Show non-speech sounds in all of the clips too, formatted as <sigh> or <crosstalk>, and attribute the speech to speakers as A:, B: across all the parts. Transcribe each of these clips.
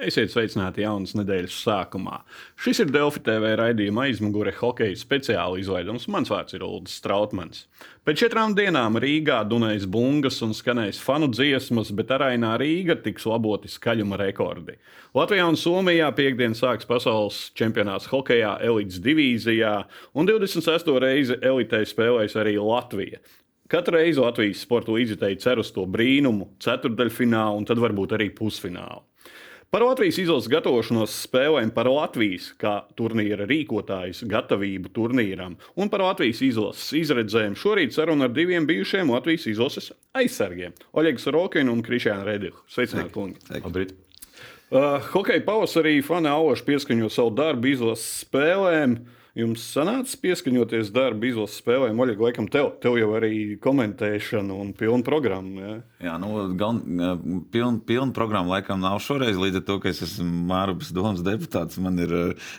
A: Esiet sveicināti jaunas nedēļas sākumā. Šis ir Delfi TV raidījuma aizmugure hokeja speciāla izlaidums. Mans vārds ir Ulrichs Strautmans. Pēc četrām dienām Rīgā dunējas bungas un skanēs fanu dziesmas, bet arainā Rīga tiks laboti skaļuma rekordi. Latvijā un Somijā piekdien sāks pasaules čempionāts hokejā elites divīzijā, un 26. reizi elitē spēlēs arī Latvija. Katru reizi Latvijas sporta līdzekļi cer uz to brīnumu, ceturdaļfinālu un tad varbūt arī pusfinālu. Par Latvijas izlases gatavošanos spēlēm, par Latvijas kā turnīra rīkotājas gatavību turnīram un par Latvijas izlases izredzēm šorīt saruna ar diviem bijušiem Latvijas izlases aizsargiem - Oļegs Rokinu un Krišānu Redihu. Sveicināti, kungi!
B: Labrīt!
A: Uh, hokeja pavasarī fani Auši pieskaņo savu darbu izlases spēlēm. Uh, Jums sanāca pieskaņoties darba izlases spēlēm, Oļeg, laikam tev, tev jau arī komentēšana un pilna programma. Ja?
B: Jā, nu, gan pilna piln programma laikam nav šoreiz, līdz ar to, ka es esmu Mārubas domas deputāts. Man ir,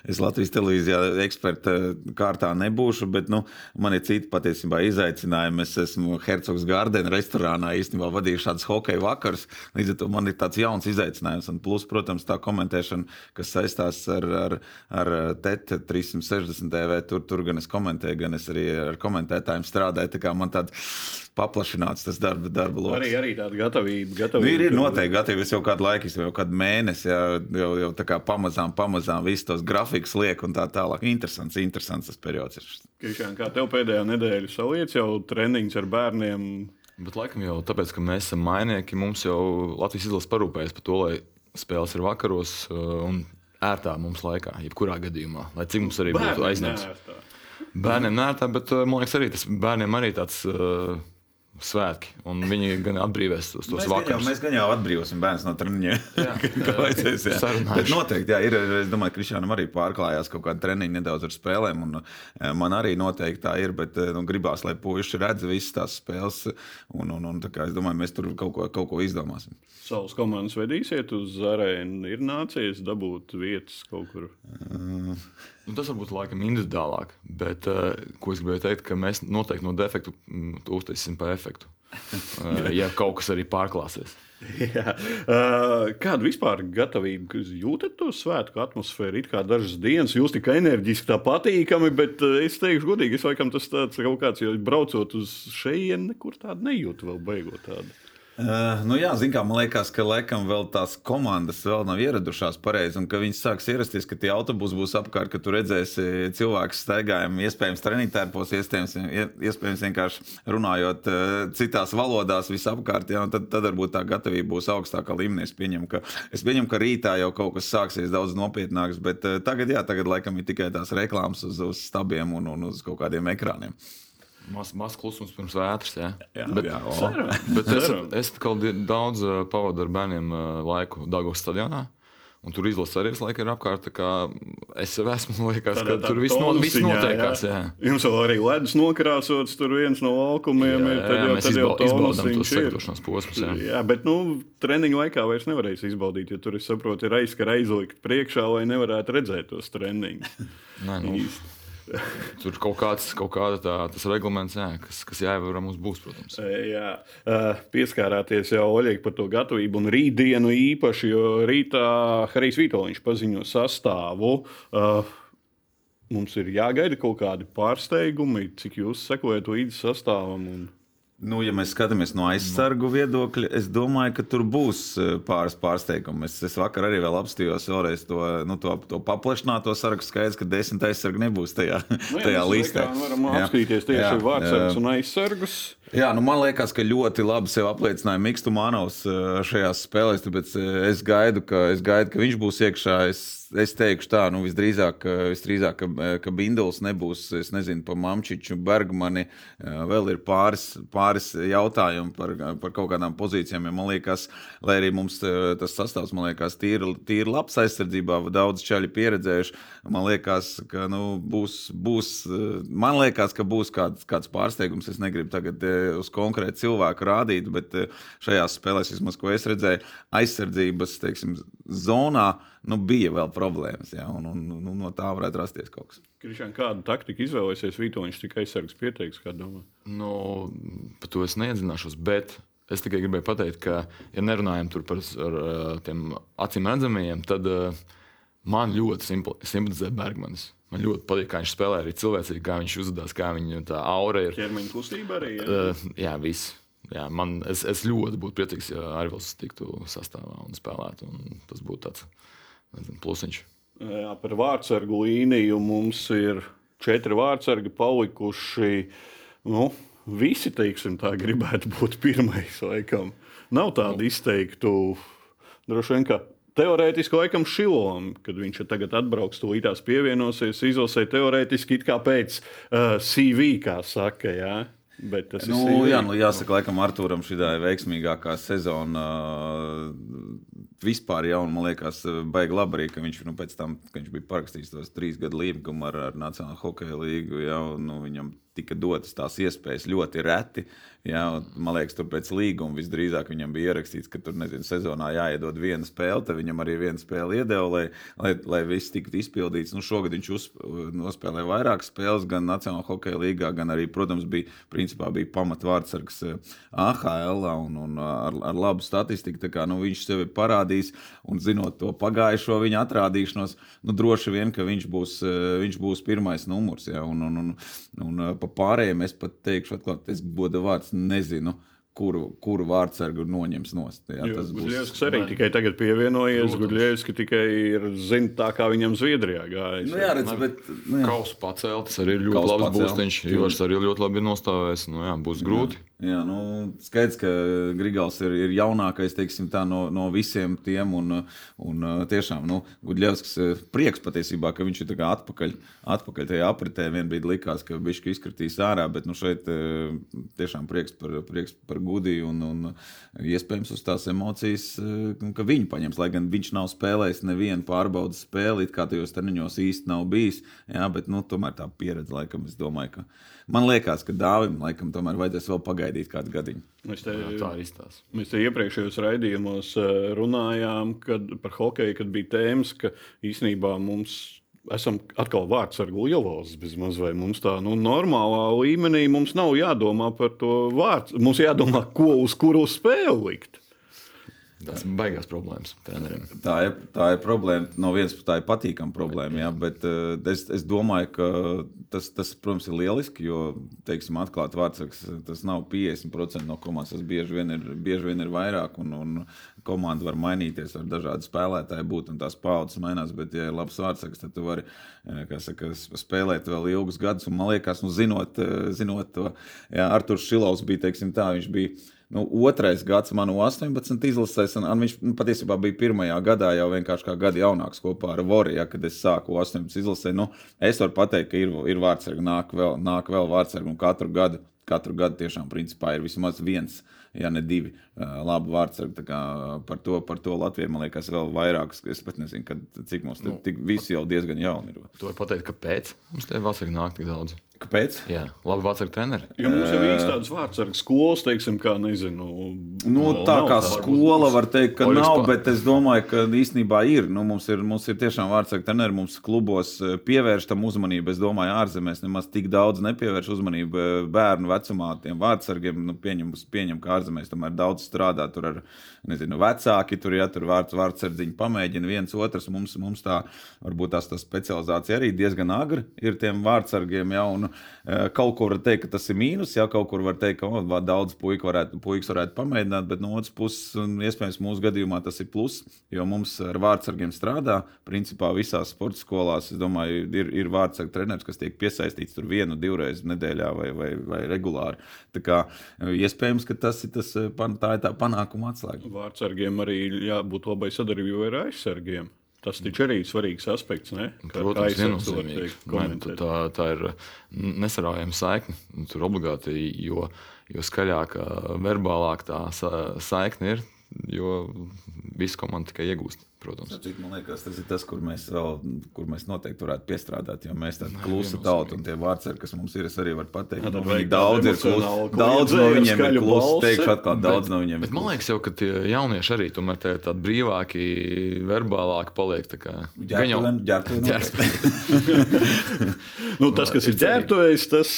B: es Latvijas televīzijā eksperta kārtā nebūšu, bet nu, man ir citi patiesībā izaicinājumi. Es esmu Hercogs Gardena restorānā īstenībā vadīju šādus hokeja vakarus, līdz ar to man ir tāds jauns izaicinājums. Un plus, protams, tā komentēšana, kas saistās ar, ar, ar TET 360 TV. Tur, tur gan es komentēju, gan es arī ar komentētājiem strādāju. Tā kā man tāds paplašināts tas darba, darba lokus.
A: Arī, arī tāda gatavība. gatavība
B: nu, ir, ir noteikti gatavība. Es jau kādu laiku, jau kādu mēnesi, jā, jau, jau tā kā pamazām, pamazām visus tos grafikus liek un tā tālāk. Interesants, interesants tas periods ir.
A: Krišān, kā tev pēdējā nedēļa saliec jau treniņš ar bērniem?
C: Bet laikam jau tāpēc, ka mēs esam mainieki, mums jau Latvijas izlase parūpējas par to, lai spēles ir vakaros. Uh, un ērtā mums laikā, jebkurā gadījumā, lai cik mums arī būtu aizņemts. Bērniem nērtā, bet uh, man liekas, arī tas bērniem arī tāds. Uh, svētki. Viņi gan atbrīvēs tos, tos vakarus.
B: Mēs gan jau atbrīvosim bērnus no treniņiem. <laughs> kā vajadzēs. Jā. Bet noteikti, jā, ir. Es domāju, ka Krišānam arī pārklājās kaut kāda treniņa nedaudz ar spēlēm. Un, eh, man arī noteikti tā ir, bet nu, gribās, lai puiši redz visas tās spēles. Un, un, un, kā, es domāju, mēs tur kaut ko, kaut ko izdomāsim.
A: Savas komandas vedīsiet uz arēnu. Ir nācies dabūt vietas kaut kur.
C: Uh, Nu, tas varbūt laikam individuālāk, bet uh, ko es gribēju teikt, ka mēs noteikti no defektu mm, uztaisīsim pa efektu. Uh, <laughs> ja kaut kas arī pārklāsies.
A: Jā. Uh, kādu vispār gatavību jūtat to svētku atmosfēru? It kā dažas dienas jūs tik enerģiski, tā patīkami, bet uh, es teikšu, godīgi, es laikam tas tāds kaut kāds, jo braucot uz šejienu, nekur tādu nejūtu vēl beigot tādu.
B: Uh, nu jā, zin, kā, man liekas, ka laikam vēl tās komandas vēl nav ieradušās pareizi, un ka viņas sāks ierasties, ka tie autobusi būs apkārt, ka tu redzēsi cilvēku staigājumu, iespējams, treniņtērpos, iespējams, iespējams vienkārši runājot uh, citās valodās visapkārt, jā, tad, tad varbūt tā gatavība būs augstākā līmenī. Es pieņemu, ka, es pieņemu, ka rītā jau kaut kas sāksies daudz nopietnāks, bet uh, tagad, jā, tagad laikam ir tikai tās reklāmas uz, uz stabiem un, un uz kaut kādiem ekrāniem.
C: Mazs maz klusums pirms vētras. Jā,
B: jā, bet, jā <laughs>
C: bet es, es daudz pavadu ar bērniem laiku Dāngovas stadionā. Un tur izlasa arī laika ir apkārt. Es jau esmu <laughs> liekas, tā, tā, ka tur viss, no, viss notiekās. Jā.
A: Jā. Jums vēl arī ledus nokrāsots, tur viens no laukumiem
C: jā, ir. Tad jau, tad jau izbaudām tos sagatavošanās posmus. Jā.
A: jā, bet nu, treniņu laikā vairs nevarēs izbaudīt, jo tur, es saprotu, ir aizskara aizlikt priekšā, lai nevarētu redzēt tos treniņus.
C: Nē, nu. Īsti. Tur kaut kāds kaut tā, tas reglaments, jā, kas, kas jāievēro mums būs, protams.
A: Jā, pieskārāties jau Oļegi par to gatavību un rītdienu īpaši, jo rītā Harijs Vitoļņš paziņo sastāvu. Mums ir jāgaida kaut kādi pārsteigumi, cik jūs sekojat līdzi sastāvam. Un...
B: Nu, ja mēs skatāmies no aizsargu viedokļa, es domāju, ka tur būs e, pāris pārsteigumi. Es, es vakar arī apstājos vēlreiz to, nu, to, to paplašināto sarakstu. Skaidrs, ka desmit aizsargi nebūs tajā, nu, jā, tajā listē.
A: Mēs varam apskatīties tieši vārdsargus un aizsargus.
B: Jā, nu man liekas, ka ļoti labi sev apliecināja Mikls Manovs e, šajās spēlēs. Tāpēc e, es gaidu, ka, es gaidu, ka viņš būs iekšā. Es, es teikšu tā, nu visdrīzāk, visdrīzāk ka, ka Bindels nebūs, es nezinu, pa Mamčiču, Bergmani. Vēl ir pāris, pāris jautājumu par, par kaut kādām pozīcijām. Ja man liekas, lai arī mums tas sastāvs, man liekas, tīri, tīri labs aizsardzībā, daudz čaļi pieredzējuši. Man liekas, ka nu, būs, būs, man liekas, ka būs kāds, kāds pārsteigums. Es negribu tagad uz konkrētu cilvēku rādīt, bet šajās spēlēs, vismaz, ko es redzēju, aizsardzības teiksim, zonā nu, bija vēl problēmas. Ja, un, un, un, no tā varētu rasties kaut kas.
A: Krišān, kādu taktiku izvēlēsies Vitoņš tikai aizsargs pieteiks, kā domā?
C: Nu, par to es neiedzināšos, bet es tikai gribēju pateikt, ka, ja nerunājam par ar, tiem acīm redzamajiem, tad uh, man ļoti simpatizē Bergmanis. Man ļoti patīk, kā viņš spēlē, arī cilvēcīgi, kā viņš uzvedās, kā viņa tā aura ir.
A: Ķermeņa kustība arī.
C: Jā, uh, jā viss. Jā, man, es, es ļoti būtu priecīgs, ja Arvils tiktu sastāvā un spēlētu. Un tas būtu tāds nezinu, plusiņš.
A: Jā, par vārdsargu līniju mums ir četri vārdsargi palikuši. Nu, visi, teiksim, tā gribētu būt pirmais, laikam. Nav tādu izteiktu, droši vien, ka Teorētiski, laikam, Šilovam, kad viņš tagad atbrauks, to ītās pievienosies, izlasē teorētiski it kā pēc uh, CV, kā saka. Jā. Bet tas
B: nu, ir. Jā, nu, jāsaka, laikam, Arthūram šī ir veiksmīgākā sezona. Uh, vispār jau, man liekas, baigi labi arī, ka viņš nu, tam, kad viņš bija parakstījis tos trīs gadu līgumu ar, ar Nacionālo hokeja līgu, jau, nu, viņam tika dotas tās iespējas ļoti reti. Jā, man liekas, tur pēc līguma visdrīzāk viņam bija ierakstīts, ka tur nezinu, sezonā jāiedod viena spēle. Tad viņam arī viena spēle iedeva, lai, lai, lai viss tiktu izpildīts. Nu, šogad viņš uz, nospēlēja vairākas spēles, gan Nacionālajā hokeja līgā, gan arī, protams, bija, principā, bija pamatvārdsargs eh, AHL un, un ar, ar labu statistiku. Kā, nu, viņš sevi parādījis un zinot to pagājušo viņa atrādīšanos, nu, droši vien, ka viņš būs, eh, viņš būs pirmais numurs. Jā, un, un, un, un, pa pārējiem es pat teikšu, atklāt, es godu vārds nezinu. Kuru, kuru vārdsargu noņems no
A: stūra? Tas būs Gudļevskis arī tikai tagad pievienojies. Gudļevskis tikai ir zina tā, kā viņam Zviedrijā gājas.
B: Nu, jā, redz, bet,
C: nu, jā. Kausa paceltas arī ir ļoti Kaus labs būstiņš. Ivars arī ļoti labi nostāvēs. Nu, jā, būs grūti. Jā.
B: Jā, nu, skaidrs, ka Grigals ir, ir jaunākais teiksim, tā, no, no visiem tiem. Un, un tiešām nu, Gudļevskis prieks patiesībā, ka viņš ir atpakaļ, atpakaļ tajā apritē. Vienā brīdī likās, ka viņš izkritīs ārā, bet nu, šeit tiešām prieks par, prieks par Gudiju un, un iespējams uz tās emocijas, ka viņi paņems. Lai gan viņš nav spēlējis nevienu pārbaudas spēli, kā tajos treniņos īsti nav bijis. Jā, bet nu, tomēr tā pieredze, laikam, es domāju, ka Man liekas, ka Dāvim laikam tomēr vajadzēs vēl pagaidīt kādu gadiņu.
A: Mēs te, Jā, tā izstāsta. Mēs te iepriekšējos raidījumos eh, runājām kad, par hokeju, kad bija tēmas, ka īsnībā mums esam atkal vārds ar Lielvalsts bezmaz vai mums tā nu, normālā līmenī mums nav jādomā par to vārdu. Mums jādomā, ko uz kuru spēli likt.
C: Tas ir baigās problēmas treneriem.
B: Tā ir, tā ir problēma. No vienas puses, tā ir patīkama problēma. Jā, bet uh, es, es domāju, ka tas, tas, protams, ir lieliski. Jo, teiksim, atklāti vārds, tas nav 50% no komandas. Tas bieži vien ir, bieži vien ir vairāk. Un, un komanda var mainīties, var dažādi spēlētāji būt un tās paudzes mainās. Bet, ja ir labs vārds, tad tu vari saka, spēlēt vēl ilgus gadus. Un, man liekas, nu, zinot, zinot to, Arthurs Šilovs bija, teiksim, tā, viņš bija nu, otrais gads manu 18 izlasēs, un, un viņš nu, patiesībā bija pirmajā gadā jau vienkārši kā gadu jaunāks kopā ar Voriju, ja, kad es sāku 18 izlasē. Nu, es varu pateikt, ka ir, ir vārdsargi, nāk vēl, nāk vēl vārdsargi, un katru gadu, katru gadu tiešām principā ir vismaz viens. Ja ne divi labi vārdsargi. Par to, par to Latvijai, man liekas, vēl vairāk. Es pat nezinu, kad, cik mums nu, tik visi jau diezgan jauni ir.
C: Tu vari pateikt, kāpēc mums te vasarā nāk tik daudz?
B: Kāpēc?
C: Jā, labi, vārds ar treneri.
A: Jo mums jau ir tādas vārds ar skolas, teiksim, kā nezinu.
B: Nu, tā kā skola var teikt, ka nav, bet es domāju, ka īstenībā ir. Nu, mums ir, mums ir tiešām vārds ar treneri, mums klubos eh, pievērš tam uzmanību. Es domāju, ārzemēs nemaz tik daudz nepievērš uzmanību eh, bērnu vecumā tiem vārdsargiem. Nu, pieņem, pieņem, ka ārzemēs tomēr daudz strādā. Tur ar nezinu, vecāki, tur, ja tur vārds, vārdsardziņi pamēģina viens otrs. Mums, mums tā varbūt tās tā specializācija arī diezgan agri ir tiem vārdsargiem. Ja, un, kaut kur var teikt, ka tas ir mīnus, ja kaut kur var teikt, ka oh, daudz puiku varētu, puikas varētu pamēģināt, bet no otras puses, iespējams, mūsu gadījumā tas ir plus, jo mums ar vārdsargiem strādā. Principā visās sporta skolās, es domāju, ir, ir vārdsargu treneris, kas tiek piesaistīts tur vienu, divreiz nedēļā vai, vai, vai regulāri. Tā kā eh, iespējams, ka tas ir, tas, eh, tā ir tā panākuma atslēga.
A: Vārdsargiem arī jābūt labai sadarbībai ar aizsargiem. Tas taču arī ir svarīgs aspekts. Ne?
C: Protams, viennozīmīgi. Tā, tā ir nesaraujama saikne. Tur obligāti, jo, jo skaļāka, verbālāka tā saikne ir, jo visu komanda tikai iegūst. Protams.
B: Cik, man liekas, tas ir tas, kur mēs, vēl, kur mēs noteikti varētu piestrādāt. Jo mēs tādi klusi tauti un tie vārdsargi, kas mums ir, es arī varu pateikt, ka viņi daudz ir klusi. Daudz no viņiem ir klusi. Teikšu atkal, daudz no viņiem
C: ir klusi. Man liekas jau, ka tie jaunieši arī tomēr tie tādi brīvāki, verbālāki paliek.
B: Gan jau <laughs>
A: nu, tas, kas ir ģērbtojis, tas,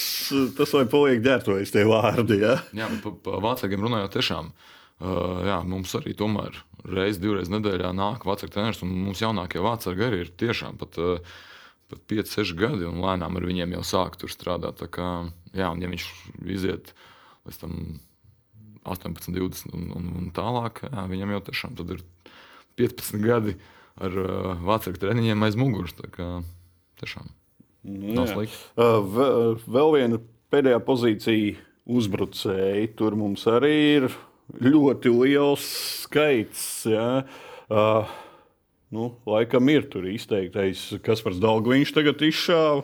A: tas lai paliek ģērbtojis tie vārdi. Ja?
C: Jā, bet par pa vācākiem runājot tiešām. Uh, jā, mums arī tomēr reizes, divreiz nedēļā nāk vecāku treneris, un mums jaunākie vācāki arī ir tiešām pat, uh, pat 5, 6 gadi, un lēnām ar viņiem jau sāk tur strādāt. Tā kā, jā, un ja viņš iziet līdz tam 18, 20 un, un, un tālāk, jā, viņam jau tiešām ir 15 gadi ar uh, vācāku treniņiem aiz muguras. Tā kā tiešām
A: nu, nav slikti. Vēl viena pēdējā pozīcija uzbrucēji. Tur mums arī ir ļoti liels skaits. Ja. Uh, nu, laikam ir tur izteiktais, kas par Dārgāņu tagad izšāva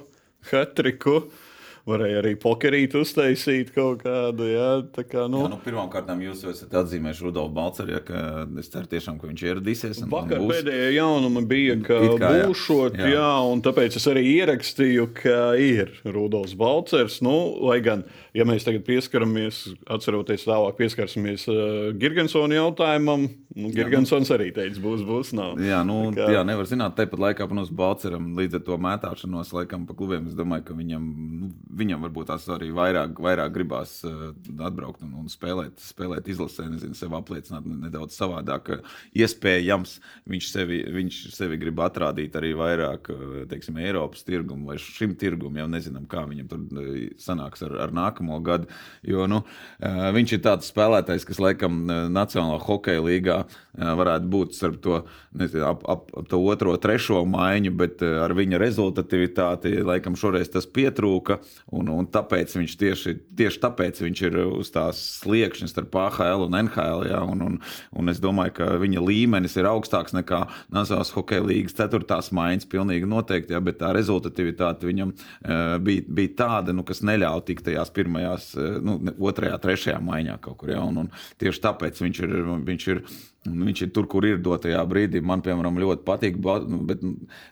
A: Hatriku. Uh, varēja arī pokerīt uztaisīt kaut kādu. Jā, tā kā, nu.
B: jā, nu, Pirmkārt, jūs esat atzīmējuši Rudolfu Balceru, ja, ka es ceru, tiešām, ka viņš ieradīsies.
A: Un, Vakar un būs... pēdējā jaunuma bija, ka kā, būšot, jā. jā, un tāpēc es arī ierakstīju, ka ir Rudolfs Balcers. Nu, lai gan, ja mēs tagad pieskaramies, atceroties tālāk, pieskarsimies uh, Girgensona jautājumam, nu, Girgensons arī teica, būs, būs, nav.
B: Jā, nu, kā... jā nevar zināt, tepat laikā, protams, Balceram līdz ar to mētāšanos laikam pa klubiem, es domāju, ka viņam nu, viņam varbūt tās arī vairāk, vairāk gribās uh, atbraukt un, un spēlēt, spēlēt izlasē, nezinu, sev apliecināt nedaudz savādāk. Iespējams, viņš sevi, viņš sevi grib atrādīt arī vairāk eh, teiksim, Eiropas tirgumu vai šim tirgumam. Jau nezinām, kā viņam tur eh, sanāks ar, ar nākamo gadu. Jo nu, uh, viņš ir tāds spēlētājs, kas laikam Nacionālajā hokeja līgā varētu būt starp to, nezinu, ap, ap, ap to otro, trešo maiņu, bet ar viņa rezultatīvitāti laikam šoreiz tas pietrūka. Un, un tāpēc viņš tieši, tieši tāpēc viņš ir uz tās sliekšņa starp AHL un NHL. Ja, un, un, un es domāju, ka viņa līmenis ir augstāks nekā Nacionālās hokeja līnijas ceturtās maiņas. Pilnīgi noteikti, ja, bet tā rezultatīvitāte viņam uh, bija, bija tāda, nu, kas neļāva tikt tajās pirmajās, uh, nu, otrajā, trešajā maiņā kaut kur. Ja, un, un tieši tāpēc viņš ir. Viņš ir Viņš ir tur, kur ir dotajā brīdī. Man, piemēram, ļoti patīk. Nu, bet,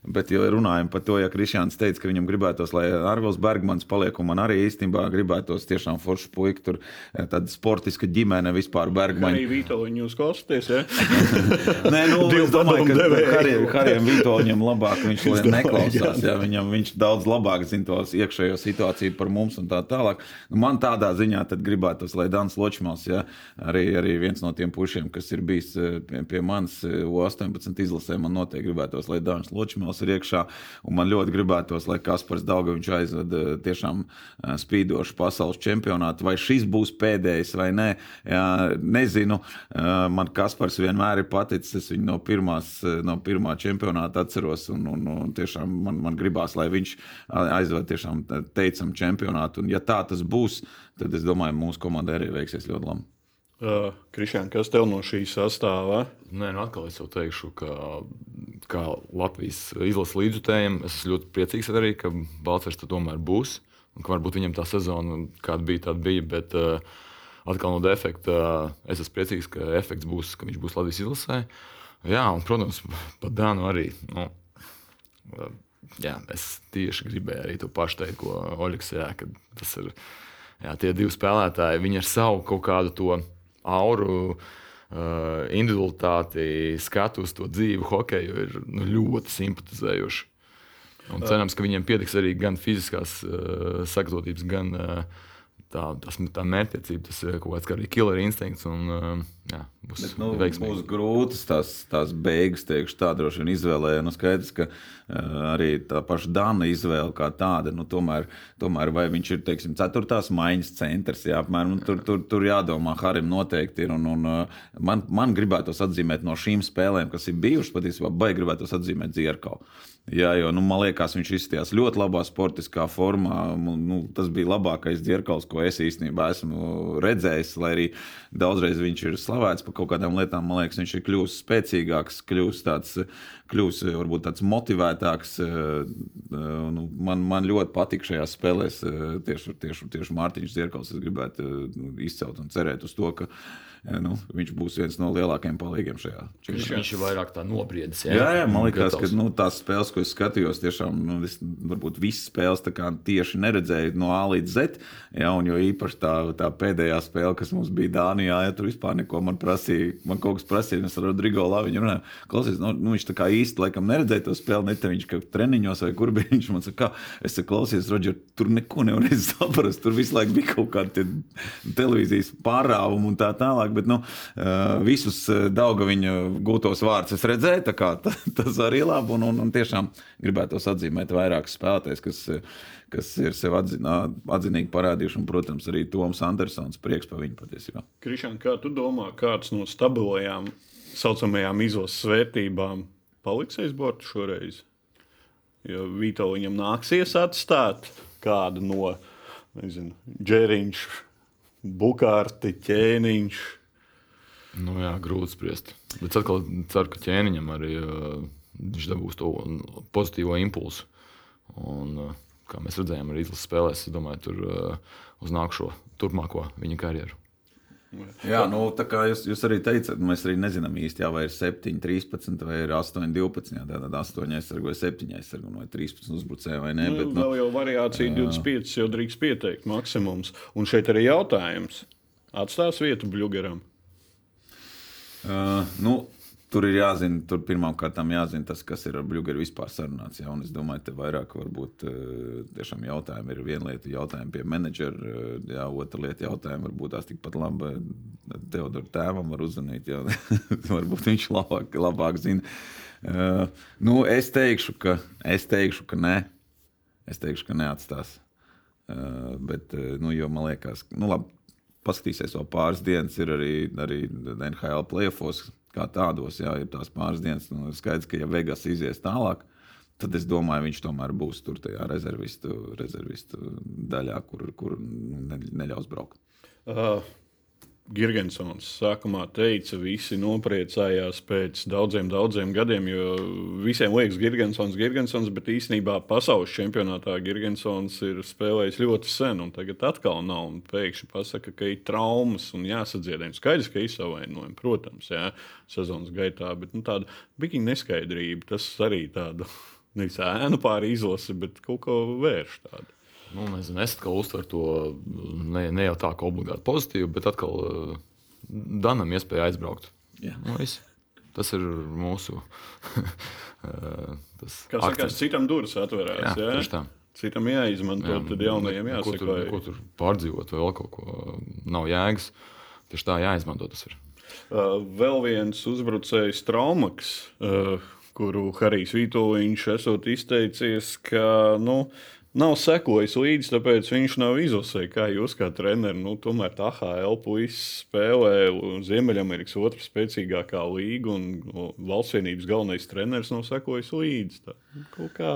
B: bet ja runājam par to, ja Kristians teica, ka viņam gribētos, lai Arvils Bergmans paliek, un man arī īstenībā gribētos tiešām foršu puiku, tur eh, tāda sportiska ģimene vispār Bergmaņa.
A: Arī Vitoļņu jūs klausāties, ja? <laughs>
B: Nē, nu, es domāju, ka Harijam, Harijam Vitoļņam labāk viņš neklausās. Jā, viņam, viņš daudz labāk zina tos iekšējo situāciju par mums un tā tālāk. Nu, man tādā ziņā tad gribētos, lai Dans Ločmals, ja, arī, arī viens no tiem pušiem, kas ir bijis pie, pie manis U18 izlasē, man noteikti gribētos, lai Dārns Ločmēls ir iekšā. Man ļoti gribētos, lai Kaspars Daugaviņš aizved tiešām spīdošu pasaules čempionātu. Vai šis būs pēdējais vai nē, jā, nezinu. Man Kaspars vienmēr ir paticis. Es viņu no, pirmās, no pirmā čempionāta atceros. Un, un, un tiešām man, man gribās, lai viņš aizved tiešām teicam čempionātu. Un ja tā tas būs, tad es domāju, mūsu komandai arī veiksies ļoti labi.
A: Uh, Kristiāna, kas tev no šīs sastāvā?
C: Nē, nu atkal es jau teikšu, ka kā Latvijas izlases līdzjutējiem es esmu ļoti priecīgs arī, ka Balčers tomēr būs. Un ka varbūt viņam tā sezona, kāda bija, tāda bija. Bet uh, atkal no defekta uh, es esmu priecīgs, ka efekts būs, ka viņš būs Latvijas izlasē. Jā, un, protams, par Dānu arī. Nu, jā, es tieši gribēju arī to pašu teikt, ko Oļegs. Jā, tas ir jā, tie divi spēlētāji. Viņi ar savu kaut kādu to auru, uh, individualitāti, skatu uz to dzīvu hokeju ir nu, ļoti simpatizējuši. Un cerams, ka viņiem pietiks arī gan fiziskās uh, sagatavotības, gan uh, tā, tas, tā mērķtiecība, tas ir kaut kāds kā arī killer instinkts. Un, uh, jā, būs, Bet,
B: nu, būs grūtas tās, tās beigas, teikšu, tā droši vien izvēlē. Nu, skaidrs, ka uh, arī tā paša Dana izvēle kā tāda, nu, tomēr, tomēr vai viņš ir, teiksim, ceturtās maiņas centrs, jā, apmēram, nu, tur, tur, tur jādomā, Harim noteikti ir. Un, un, uh, man, man gribētos atzīmēt no šīm spēlēm, kas ir bijušas, patiesībā, baigi gribētos atzīmēt Zierkalu. Jā, jo nu, man liekas, viņš izskatījās ļoti labā sportiskā formā. Nu, tas bija labākais dzirkals, ko es īstenībā esmu redzējis. Lai arī daudzreiz viņš ir slavēts par kaut kādām lietām, man liekas, viņš ir kļuvis spēcīgāks, kļuvis tāds, kļuvis varbūt tāds motivētāks. Nu, man, man ļoti patīk šajās spēlēs tieši, tieši, tieši Mārtiņš Zirkals. Es gribētu nu, izcelt un cerēt uz to, ka nu, viņš būs viens no lielākajiem palīgiem šajā
C: Viņš, viņš ir vairāk tā nobriedis.
B: Jā, jā, man liekas, ka nu, tās spēles, ko es skatījos, tiešām, nu, es, varbūt visas spēles tieši neredzēju no A līdz Z. Jā, un jo īpaši tā, tā pēdējā spēle, kas mums bija Dānijā, ja tur vispār neko man prasīja. Man kaut kas prasīja, un es ar Rodrigo Laviņu runāju. Klausies, nu, nu, viņš tā kā īsti laikam neredzēja to spēli, ne te viņš kaut treniņos vai kur bija. <laughs> Viņš man saka, es saku, klausies, Rodžer, tur neko nevarēja <laughs> saprast. Tur visu laiku bija kaut kāda televīzijas pārāvuma un tā tālāk. Bet, nu, visus Dauga viņa gūtos vārdus es redzēju, tā kā <laughs> tas arī labi. Un, un, un tiešām gribētos atzīmēt vairākus spēlētājus, kas, kas ir sev atzinā, atzinīgi parādījuši. Un, protams, arī Toms Andersons prieks par viņu patiesībā.
A: Krišān, kā tu domā, kāds no stabilajām, saucamajām izlases vērtībām paliks aiz borta šoreiz? Jo Vito viņam nāksies atstāt kādu no nezinu, ģēriņš, bukārti, ķēniņš.
C: Nu, jā, grūti spriest. Bet es atkal ceru, ka ķēniņam arī uh, viņš dabūs to pozitīvo impulsu. Un, uh, kā mēs redzējām, arī izlases spēlēs, es domāju, tur uh, uz nākamo, turpmāko viņa karjeru.
B: Jā, nu, tā kā jūs, jūs arī teicat, mēs arī nezinām īsti, jā, vai ir 7, 13 vai 8, 12. Jā, tātad 8 aizsargu vai 7 aizsargu vai 13 uzbrucēju vai nē.
A: Nu,
B: bet,
A: nu, vēl jau variācija 25 jau drīkst pieteikt maksimums. Un šeit arī jautājums. Atstās vietu Bluegeram?
B: Uh, nu, Tur ir jāzina, tur pirmkārt jāzina tas, kas ir ar Bluegeru vispār sarunāts. Ja? Es domāju, ka vairāk varbūt tiešām jautājumi ir viena lieta, jautājumi pie menedžera, ja otra lieta jautājumi varbūt tās tikpat labi Teodoram tēvam var uzzvanīt. Ja? <laughs> varbūt viņš labāk, labāk zina. Uh, nu, es, teikšu, ka, es teikšu, ka nē. Es teikšu, ka neatstās. Uh, bet, nu, jo man liekas, nu, labi, paskatīsies vēl pāris dienas, ir arī, arī NHL playoffs kā tādos, jā, ir tās pāris dienas. Nu, skaidrs, ka ja Vegas izies tālāk, tad es domāju, viņš tomēr būs tur tajā rezervistu, rezervistu daļā, kur, kur ne, neļaus braukt.
A: Uh, Girgensons sākumā teica, visi nopriecājās pēc daudziem, daudziem gadiem, jo visiem liekas, Girgensons, Girgensons, bet īsnībā pasaules čempionātā Girgensons ir spēlējis ļoti sen, un tagad atkal nav. Pēkšņi pasaka, ka ir traumas un jāsadziedē. Skaidrs, ka izsavainojumi, protams, jā, sezonas gaitā, bet nu, tāda bija neskaidrība. Tas arī tāda <laughs> nevis ēnu pāri izlasi, bet kaut ko vērš tādu.
C: Nu, nezinu, es atkal uztveru to ne, ne jau tā, ka obligāti pozitīvi, bet atkal uh, Danam iespēja aizbraukt.
B: Yeah.
C: Nu, es, tas ir mūsu. <laughs>
A: tas Kā saka, citam durvis atvērās. Jā, jā? Citam jāizmanto, jā, tad jaunajiem jāsaka.
C: Ko tur, ko tur pārdzīvot, vai vēl kaut ko nav jēgas. Tieši tā jāizmanto tas ir.
A: Uh, vēl viens uzbrucējs Traumaks, uh, kuru Harijs Vitoļņš esot izteicies, ka nu, uh, nav sekojis līdzi, tāpēc viņš nav izlasījis. Kā jūs kā treneris, nu, tomēr tā HL puisis spēlē Ziemeļamerikas otrā spēcīgākā līga, un valsts vienības galvenais treneris nav sekojis līdzi. Tā, kā.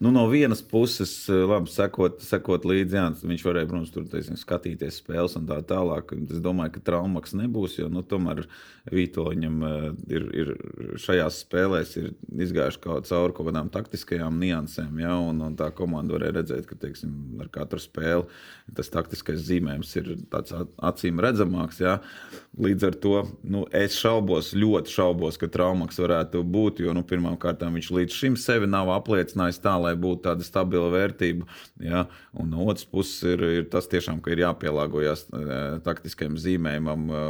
B: Nu, no vienas puses, eh, labi, sekot, sekot līdzi, jā, viņš varēja, protams, tur teiksim, skatīties spēles un tā tālāk. Es domāju, ka traumaks nebūs, jo nu, tomēr Vitoņam eh, ir, ir šajās spēlēs ir izgājuši kaut cauri kaut kādām taktiskajām niansēm, jā, un, un tā komanda varēja redzēt, ka teiksim, ar katru spēli tas taktiskais zīmējums ir tāds acīm redzamāks. Jā. Līdz ar to nu, es šaubos, ļoti šaubos, ka traumaks varētu būt, jo nu, pirmkārt viņš līdz šim sevi nav apliecinājis tā, lai būtu tāda stabila vērtība. Ja? Un no otras puses ir, ir tas, tiešām, ka ir jāpielāgojas e, taktiskajam zīmējumam. E,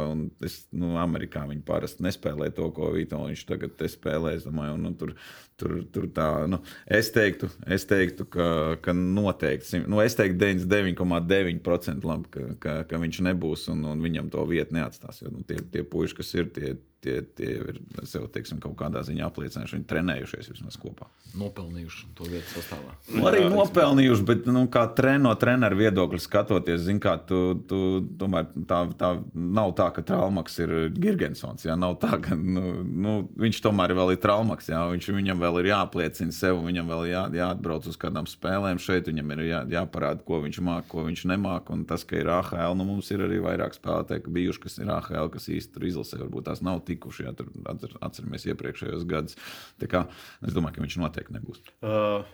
B: es, nu, Amerikā viņi parasti nespēlē to, ko Vitoļņš tagad spēlē. Es domāju, un, nu, tur, tur, tur tā, nu, es teiktu, es teiktu ka, ka noteikti, nu, es teiktu 99,9% labi, ka, ka, ka viņš nebūs un, un viņam to vietu neatstās. Jo nu, tie, tie puiši, kas ir, tie, tie, tie ir sev teiksim, kaut kādā ziņā apliecinājuši, viņi trenējušies vismaz kopā.
C: Nopelnījuši to vietu sastāvā.
B: Nu, arī Jā, nopelnījuši, bet nu, kā tren, no treneru viedokļa skatoties, zin, kā, tu, tu, tomēr tā, tā nav tā, ka Traumaks ir Girgensons. Jā, nav tā, ka nu, nu, viņš tomēr vēl ir Traumaks. Jā, viņš, viņam vēl ir jāapliecina sev, viņam vēl jā, jāatbrauc uz kādām spēlēm šeit, viņam ir jā, jāparāda, ko viņš māca, ko viņš nemāca. Un tas, ka ir AHL, nu, mums ir arī vairāk spēlētāji, bijuši, kas ir AHL, kas īsti tur izlasē, varbūt tās nav tikuši. Jā, tur atceramies iepriekšējos gadus. Es domāju, ka viņš noteikti nebūs.
A: Uh,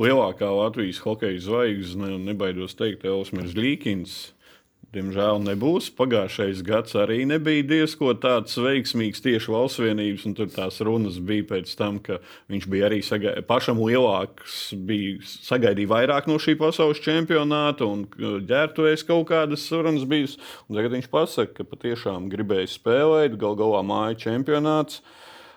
A: lielākā Latvijas hokeja zvaigzne, nebaidos teikt, Elsmers Līkins. Diemžēl nebūs. Pagājušais gads arī nebija diezko tāds veiksmīgs tieši valsts vienības, un tur tās runas bija pēc tam, ka viņš bija arī saga... pašam lielāks, bija sagaidīja vairāk no šī pasaules čempionāta, un ģērbtuvēs kaut kādas sarunas bijis. Un tagad viņš pasaka, ka patiešām gribēja spēlēt, gal galā māja čempionāts.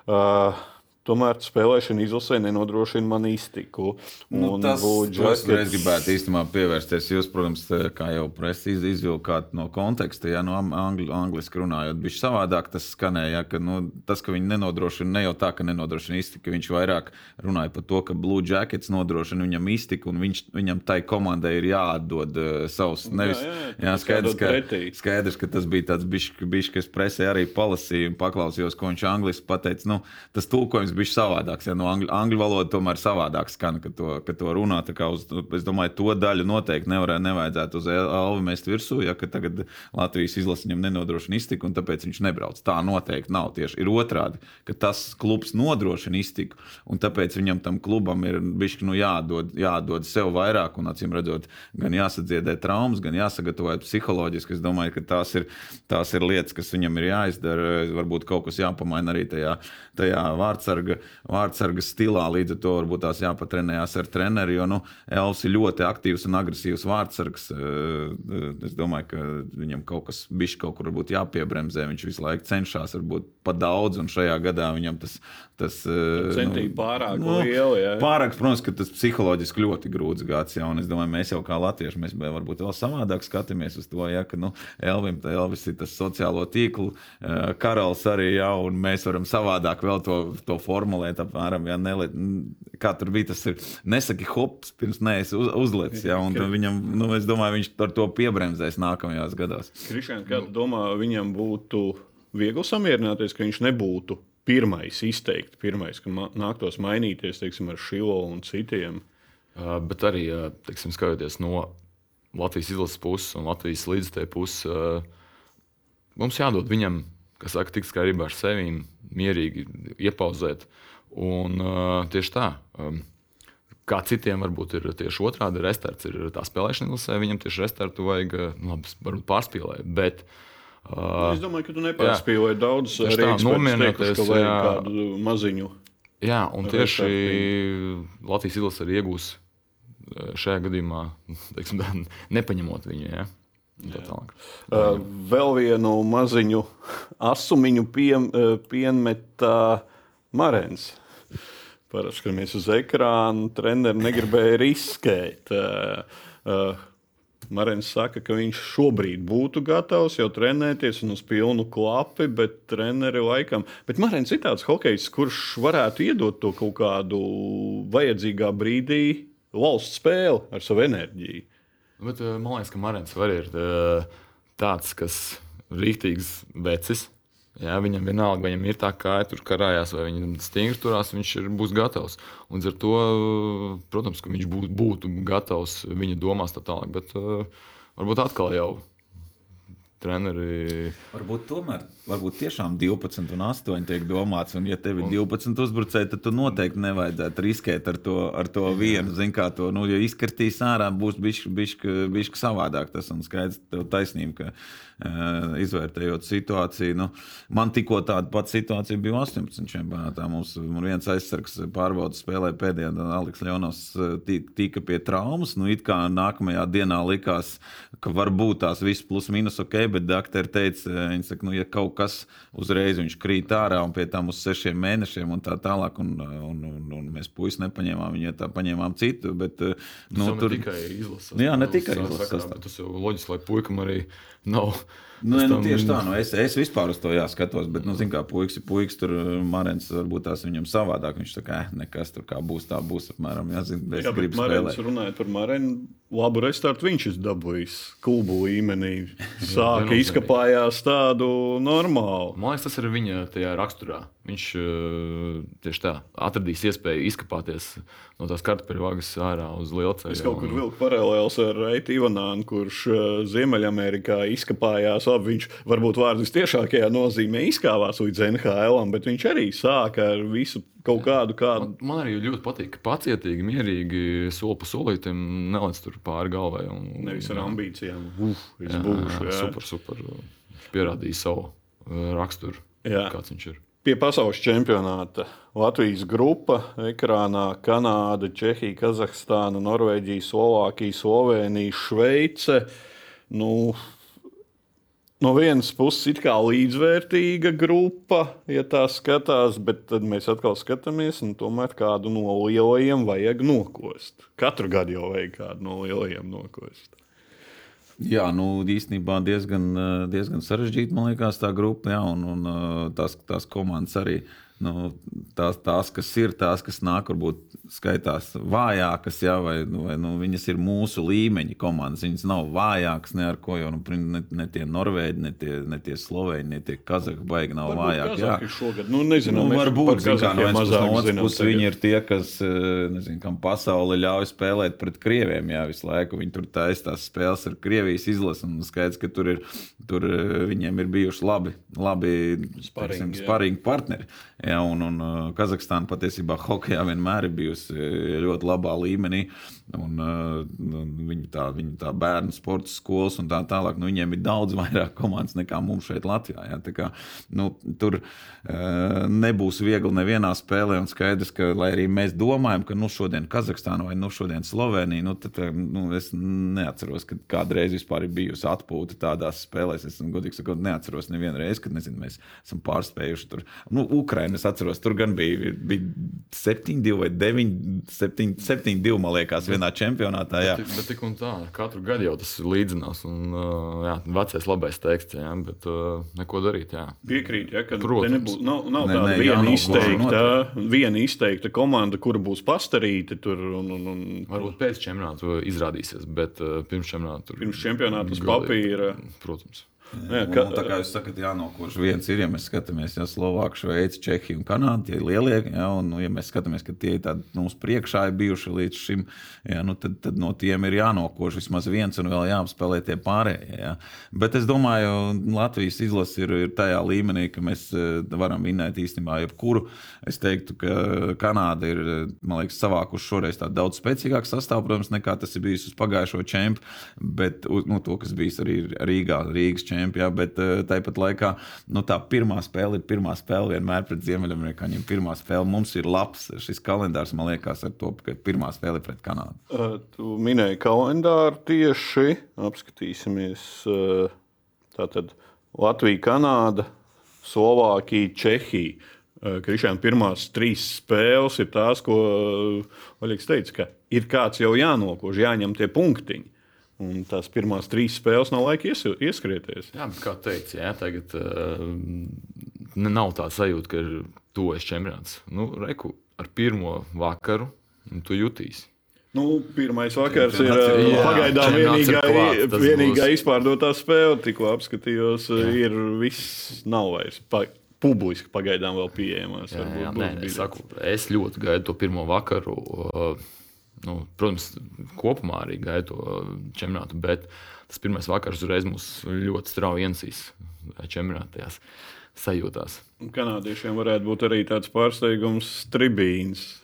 A: Uh, Tomēr spēlēšana izlasē nenodrošina man iztiku.
B: Nu, tas jackets... es gribētu īstenībā pievērsties. Jūs, protams, kā jau presa izvilkāt no konteksta, ja no angļu, angliski runājot, bija savādāk tas skanēja. Ka, nu, tas, ka viņi nenodrošina, ne jau tā, ka nenodrošina iztiku, viņš vairāk runāja par to, ka Blue Jackets nodrošina viņam iztiku, un viņš, viņam tai komandai ir jāatdod uh, savus. Nevis, jā, jā, jā, skaidrs, ka, skaidrs, ka tas bija tāds bišķis, kas presē arī palasīja un paklausījos, ko viņš angliski pateica. Nu, tas tulkojums bija savādāks. Ja, no angļu, angļu valoda tomēr savādāk skan, kad to, kad to runā. Uz, es domāju, to daļu noteikti nevarē, nevajadzētu uz Alvi mest virsū, ja tagad Latvijas izlase viņam nenodrošina iztiku, un tāpēc viņš nebrauc. Tā noteikti nav. Tieši ir otrādi, ka tas klubs nodrošina iztiku, un tāpēc viņam tam klubam ir bišķi nu, jādod, jādod sev vairāk, un acīm redzot, gan jāsadziedē traumas, gan jāsagatavo psiholoģiski. Es domāju, ka tās ir, tās ir lietas, kas viņam ir jāizdara. Varbūt kaut kas jāpamaina arī tajā, tajā vārdsarga vārdsarga, vārdsarga stilā. Līdz ar to varbūt tās jāpatrenējās ar treneri, jo nu, Elvis ir ļoti aktīvs un agresīvs vārdsargs. Eh, es domāju, ka viņam kaut kas bijis kaut kur jāpiebremzē. Viņš visu laiku cenšas, varbūt pat daudz, un šajā gadā viņam tas. tas
A: eh, Centīgi nu, pārāk nu, liela. Jā.
B: Pārāk, protams, ka tas psiholoģiski ļoti grūts gads. Un es domāju, mēs jau kā latvieši, mēs varbūt vēl savādāk skatāmies uz to, ja, ka nu, Elvim, Elvis ir tas sociālo tīklu eh, karalis arī, jā, un mēs varam savādāk vēl to, to formulēt apmēram, ja nele, kā tur bija. Tas ir nesaki hops, pirms neesi uz, uzlicis. Ja, viņam, nu, es domāju, viņš ar to piebremzēs nākamajos gados.
A: Krišņā, kā tu domā, viņam būtu viegli samierināties, ka viņš nebūtu pirmais izteikti, pirmais, ka nāktos mainīties teiksim, ar Šilo un citiem?
C: Uh, bet arī, teiksim, skatoties no Latvijas izlases puses un Latvijas līdzekļu puses, uh, mums jādod viņam kas saka, tikt skaidrībā ar sevi, mierīgi iepauzēt. Un, uh, tieši tā. Um, Kā citiem varbūt ir tieši otrādi, restarts ir tā spēlēšana izlasē, viņam tieši restartu vajag, nu, labi, varbūt pārspīlēt. Bet,
A: uh, es domāju, ka tu nepārspīlēji daudz, arī nomierināties ar kādu maziņu.
C: Jā, un tieši Latvijas izlase arī iegūs šajā gadījumā, <laughs> teiksim, tā, nepaņemot viņu. Ja?
A: Uh, vēl vienu maziņu asumiņu piem, uh, piemeta Marens. Parasti skatāmies uz ekrānu, treneris negribēja riskēt. Uh, uh, Marins saka, ka viņš šobrīd būtu gatavs jau trenēties un uz pilnu klapi, bet treneri laikam. Bet Marins ir tāds hokejs, kurš varētu iedot to kaut kādu vajadzīgā brīdī valsts spēli ar savu enerģiju.
C: Bet, eh, man liekas, ka Marins arī ir eh, tāds, kas rīktīgs vecis. Jā, viņam vienalga, vai viņam ir tā kā tur karājās, vai viņam stingri turās, viņš ir, būs gatavs. Un ar to, protams, ka viņš būtu, būtu gatavs viņa domās tā tālāk. Bet uh, varbūt atkal jau treneri.
B: Varbūt tomēr, varbūt tiešām 12 un 8 tiek domāts, un ja tev ir 12 uzbrucēji, tad tu noteikti nevajadzētu riskēt ar to, ar to vienu. Zini, kā to, nu, ja izkartīs ārā, būs bišķi savādāk. Tas ir skaidrs, tev taisnība, izvērtējot situāciju. Nu, man tikko tāda pati situācija bija 18 čempionātā. Mums viens aizsargs pārbaudas spēlē pēdējā, Aleks Leonovs tika pie traumas. Nu, it kā nākamajā dienā likās, ka varbūt tās viss plus mīnus ok, bet doktori teica, viņi saka, nu, ja kaut kas uzreiz viņš krīt ārā un pie tam uz sešiem mēnešiem un tā tālāk, un, un, un, un mēs puisis nepaņēmām viņu, ja tā paņēmām citu. Bet,
C: nu, tur tikai izlases.
B: Jā, ne tikai izlases.
C: Tas jau loģiski, lai puikam arī nav.
B: Nu, ne, nu, tieši tā, nu, es, es vispār uz to jāskatos, bet, nu, zināmā mērā, puisis ir puisis, tur Marins varbūt tās viņam savādāk. Viņš tā kā eh, nekas tur kā būs, tā būs apmēram. Jā, zin,
A: jā bet Marins runājot par Marinu, labu restartu viņš ir dabūjis klubu līmenī. <laughs> Sāka izkapājās tādu normālu.
C: Man liekas, tas ir viņa tajā raksturā. Viņš uh, tieši tā atradīs iespēju izkāpties no tās kartupeļu vagas ārā uz lielceļa.
A: Es kaut kur vilku paralēlus ar Reitu Ivanānu, kurš uh, Ziemeļamerikā izkāpājās. Labi, viņš varbūt vārdu tiešākajā nozīmē izkāpās līdz NHL, bet viņš arī sāka ar visu kaut kādu. kādu.
C: Man, man arī ļoti patīk, ka pacietīgi, mierīgi, soli pa solītam nelaiž tur pāri galvai. Un,
A: Nevis ar ambīcijām. Uf, es
C: jā,
A: būšu.
C: jā,
A: Jā.
C: super, super. Pierādīja savu uh, raksturu,
A: Jā.
C: kāds viņš ir.
A: Pie pasaules čempionāta Latvijas grupa, ekrānā Kanāda, Čehija, Kazahstāna, Norvēģija, Slovākija, Slovenija, Šveice. Nu, no vienas puses ir kā līdzvērtīga grupa, ja tā skatās, bet tad mēs atkal skatāmies, un tomēr kādu no lielajiem vajag nokost. Katru gadu jau vajag kādu no lielajiem nokost.
B: Jā, nu īstenībā diezgan, eh, diezgan sarežģīta, man liekas, tā grupa, jā, un, un eh, tās, tās komandas arī. Nu, tās, tās, kas ir, tās, kas nāk, varbūt skaitās vājākas, jā, vai, vai nu, viņas ir mūsu līmeņa komandas. Viņas nav vājākas ne ar ko, jo nu, ne, ne tie norvēģi, ne tie, ne tie slovēņi, ne tie kazahi baigi nav vājāki. jā.
A: Šogad, nu, nezinu,
B: Nu, varbūt zin, kā, no no otras puses viņi ir tie, kas eh, nezinu, kam pasauli ļauj spēlēt pret krieviem. Jā, visu laiku viņi tur taisa tās spēles ar Krievijas izlasi. un Skaidrs, ka tur, ir, tur eh, viņiem ir bijuši labi, labi
A: Sparingi,
B: partneri. Jā, un, un eh, Kazahstāna patiesībā <laughs> hokeja vienmēr ir bijusi eh, ļoti labā līmenī. Un, un viņi tā, viņi tā bērnu sporta skolas un tā tālāk. Nu, viņiem ir daudz vairāk komandas nekā mums šeit Latvijā. Jā, tā kā, nu, tur uh, nebūs viegli nevienā spēlē. Un skaidrs, ka lai arī mēs domājam, ka nu, šodien Kazahstāna vai nu, šodien Slovenija, nu, tad, eh, nu, es neatceros, ka kādreiz vispār ir bijusi atpūta tādās spēlēs. Es godīgi sakot, neatceros nevienu reizi, kad nezinu, mēs esam pārspējuši tur. Nu, Ukraiņu es atceros, tur gan bija, bija 7-2 vai 9-2, man liekas, vienā čempionātā. Jā.
C: Bet, bet tik un tā, katru gadu jau tas ir līdzinās. Un, uh, jā, vecais labais teksts, jā, bet uh, neko darīt. Jā.
A: Piekrīt, ja, ka
C: Protams.
A: te nebūs, nav, nav
B: Nē,
A: tāda
B: nē,
A: viena,
B: jānokož
A: izteikta, viena izteikta komanda, kura būs pastarīta tur. Un, un, un,
C: Varbūt pēc čempionāta izrādīsies, bet uh, pirms čempionāta tur
A: Pirms čempionāta uz papīra.
C: Protams.
A: Jā, ka,
B: un tā kā jūs sakat, jānokož viens ir, ja mēs skatāmies, ja Slovākija, Šveice, Čehija un Kanāda, tie ir lielie, ja, un, nu, ja mēs skatāmies, ka tie ir tādi mums priekšā ir bijuši līdz šim, ja, nu, tad, tad no tiem ir jānokož vismaz viens un vēl jāapspēlē tie pārējie. Ja. Bet es domāju, Latvijas izlase ir, ir tajā līmenī, ka mēs eh, varam vinēt īstenībā jebkuru. Es teiktu, ka Kanāda ir, eh, man liekas, savākuši šoreiz tādu daudz spēcīgāku sastāvu, protams, nekā tas ir bijis uz pagājušo čempionu, bet nu, to, kas bijis arī Rīgā, Rīgas čempionu. Ja, bet eh, tāpat laikā nu, tā pirmā spēle ir pirmā spēle vienmēr pret Ziemeļamerikāņiem. Pirmā spēle mums ir labs. Šis kalendārs man liekas ar to, ka pirmā spēle ir pret Kanādu.
A: uh, tu minēji kalendāru tieši. Apskatīsimies. Uh, tātad Latvija, Kanāda, Slovākija, Čehija. Krišāna pirmās trīs spēles ir tās, ko Oļegs teica, ka ir kāds jau jānokož, jāņem tie punktiņi. Un tās pirmās trīs spēles nav laika ies, ieskrieties.
C: Jā, bet kā teicu, jā, tagad uh, nav tā sajūta, ka ir tuvojas čempionāts. Nu, reku, ar pirmo vakaru nu, tu jutīsi.
A: Nu, pirmais vakars ir
B: ir-
A: uh,
C: jā,
A: pagaidām
C: ir
A: vienīgā,
C: klāts, tas
A: vienīgā
C: būs.
A: izpārdotā spēle. Tikko apskatījos, jā. ir viss nav vairs pa, publiski pagaidām vēl pieejamās.
C: Jā,
A: Varbūt
C: jā, nē, nē, es, saku, es ļoti gaidu to pirmo vakaru. Uh, nu, protams, kopumā arī gaidu to čempionātu, bet tas pirmais vakars uzreiz mūs ļoti strauji ienesīs čempionātajās sajūtās.
A: Kanādiešiem varētu būt arī tāds pārsteigums, tribīns.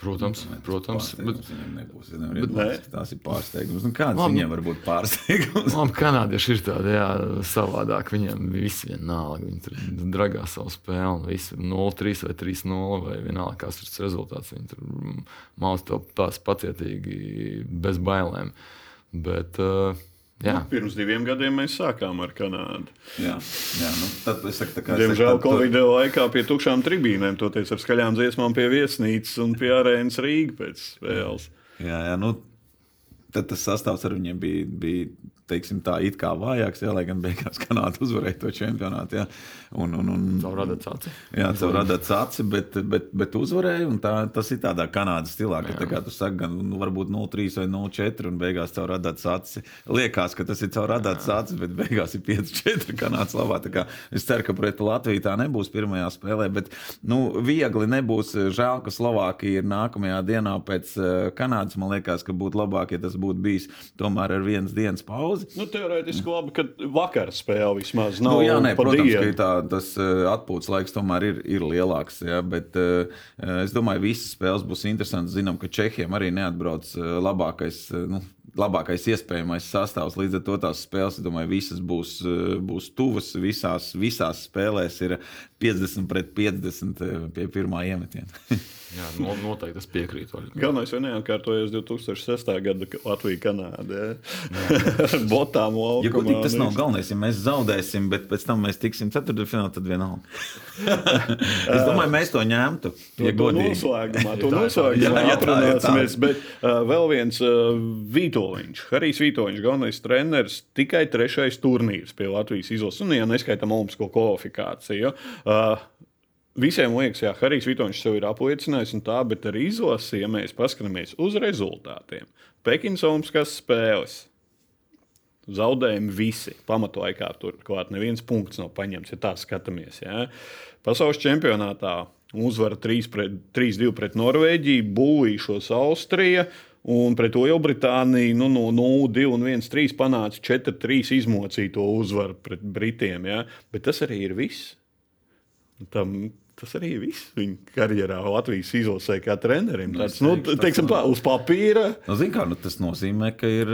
C: Protams, protams. Bet,
B: viņiem nebūs. Ja iedomāties, ka tās ir pārsteigums. Nu, kāds
C: Labi.
B: viņiem var būt pārsteigums? <laughs>
C: Man kanādieši ir tādi jā, savādāk. Viņiem viss vienalga. Viņi tur dragā savu spēli. un Visi 0-3 vai 3-0 vai vienalga, kāds ir tas rezultāts. Viņi tur mācās to tās pacietīgi, bez bailēm. Bet, uh, jā,
A: Nu, pirms diviem gadiem mēs sākām ar Kanādu.
B: Jā, jā nu, tad es saku, tā kā es
A: Diemžēl Covid laikā pie tukšām tribīnēm, toties ar skaļām dziesmām pie viesnīcas un pie arēnas Rīgas pēc spēles.
B: Jā, jā, nu, tad tas sastāvs ar viņiem bija, bija teiksim, tā, it kā vājāks, jā, lai gan beigās Kanāda <laughs> uzvarēja to čempionātu. Jā, un, un, un,
C: caur radāt aci.
B: Jā, caur radāt aci, bet, bet, bet uzvarēja. Tā, tas ir tādā Kanādas stilā, ka, tā kā tu saki, gan nu, varbūt 0,3 vai 0,4 un beigās caur radāt aci. Liekas, ka tas ir caur radāt aci, bet beigās ir 5,4 Kanādas labā. Es ceru, ka pret Latviju tā nebūs pirmajā spēlē, bet nu, viegli nebūs. Žēl, ka Slovākija ir nākamajā dienā pēc eh, Kanādas. Man liekas, ka būtu labāk, ja tas būtu bijis tomēr ar vienas dienas pauzi.
A: Nu, teorētiski labi, ka vakar spēle vismaz nav.
B: Nu, jā, nē, protams, dienu. ka tā, tas uh, atpūtas laiks tomēr ir, ir lielāks. Jā, bet uh, es domāju, ka visas spēles būs interesantas. Zinām, ka Čehijam arī neatbrauc labākais. Nu, labākais iespējamais sastāvs. Līdz ar to tās spēles, es domāju, visas būs, būs tuvas. Visās, visās spēlēs ir 50 pret 50 pie pirmā iemetiena. <laughs>
C: Jā, noteikti es piekrītu.
A: Galvenais jau neatkārtojas 2006. gada Latvija-Kanāda. <laughs> Ar botām laukumā.
B: Ja, godīgi, tas nav galvenais. Ja mēs zaudēsim, bet pēc tam mēs tiksim ceturtdaļfinālā, tad vienalga. <laughs> es domāju, mēs to ņemtu.
A: Ja to noslēgumā, to noslēgumā aprunāsimies. Bet uh, vēl viens uh, Vītoliņš, Harijs Vītoliņš, galvenais treneris, tikai trešais turnīrs pie Latvijas izlases. Un, ja neskaitām olimpisko kvalifikāciju. Uh, Visiem liekas, ka Harijs Vitoņš sev ir apliecinājis, un tā, bet ar izlasi, ja mēs paskatāmies uz rezultātiem, Pekinas Olimpiskās spēles. Zaudējumi visi. Pamatlaikā tur klāt neviens punkts nav paņemts, ja tā skatāmies. Ja. Pasaules čempionātā uzvara 3-2 pret, 3 pret Norvēģiju, būvīšos Austriju. Un pret Lielbritāniju nu, no 0-2 un 1-3 panāca 4-3 izmocīto uzvaru pret Britiem. Ja? Bet tas arī ir viss. Tam tas arī viss viņa karjerā Latvijas izlasē kā trenerim. Tāds, nu, teiksim, tā, uz papīra.
B: Nu, kā, nu, tas nozīmē, ka ir,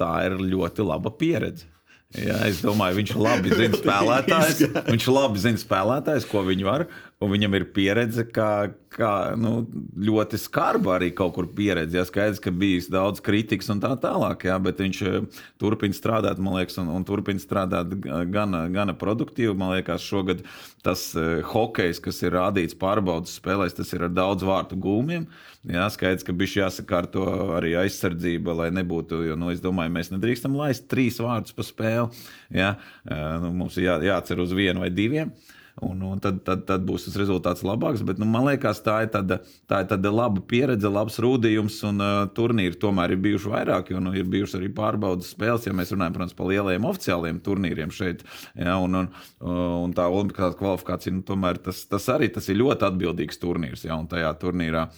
B: tā ir ļoti laba pieredze. Jā, es domāju, viņš labi zina <laughs> spēlētājs. Viņš labi zina spēlētājs, ko viņi var. Un viņam ir pieredze, kā, kā nu, ļoti skarba arī kaut kur pieredze. Jā, skaidrs, ka bijis daudz kritikas un tā tālāk, jā, bet viņš eh, turpina strādāt, man liekas, un, un turpina strādāt gana, gana produktīvi. Man liekas, šogad tas uh, hokejs, kas ir rādīts pārbaudas spēlēs, tas ir ar daudz vārtu gūmiem. Jā, skaidrs, ka bija jāsakārto arī aizsardzība, lai nebūtu, jo, nu, es domāju, mēs nedrīkstam laist trīs vārdus pa spēli. Jā, uh, nu, mums ir jā, jācer uz vienu vai diviem. Uh, un, un tad, tad, tad būs tas rezultāts labāks. Bet, nu, man liekas, tā ir, tāda, tā ir tāda laba pieredze, labs rūdījums, un uh, turnīri tomēr ir bijuši vairāk, jo nu, ir bijušas arī pārbaudas spēles, ja mēs runājam protams, par lielajiem oficiāliem turnīriem šeit. Ja, un, un, un tā olimpiskā kvalifikācija, nu, tomēr tas, tas arī tas ir ļoti atbildīgs turnīrs. Ja, un tajā turnīrā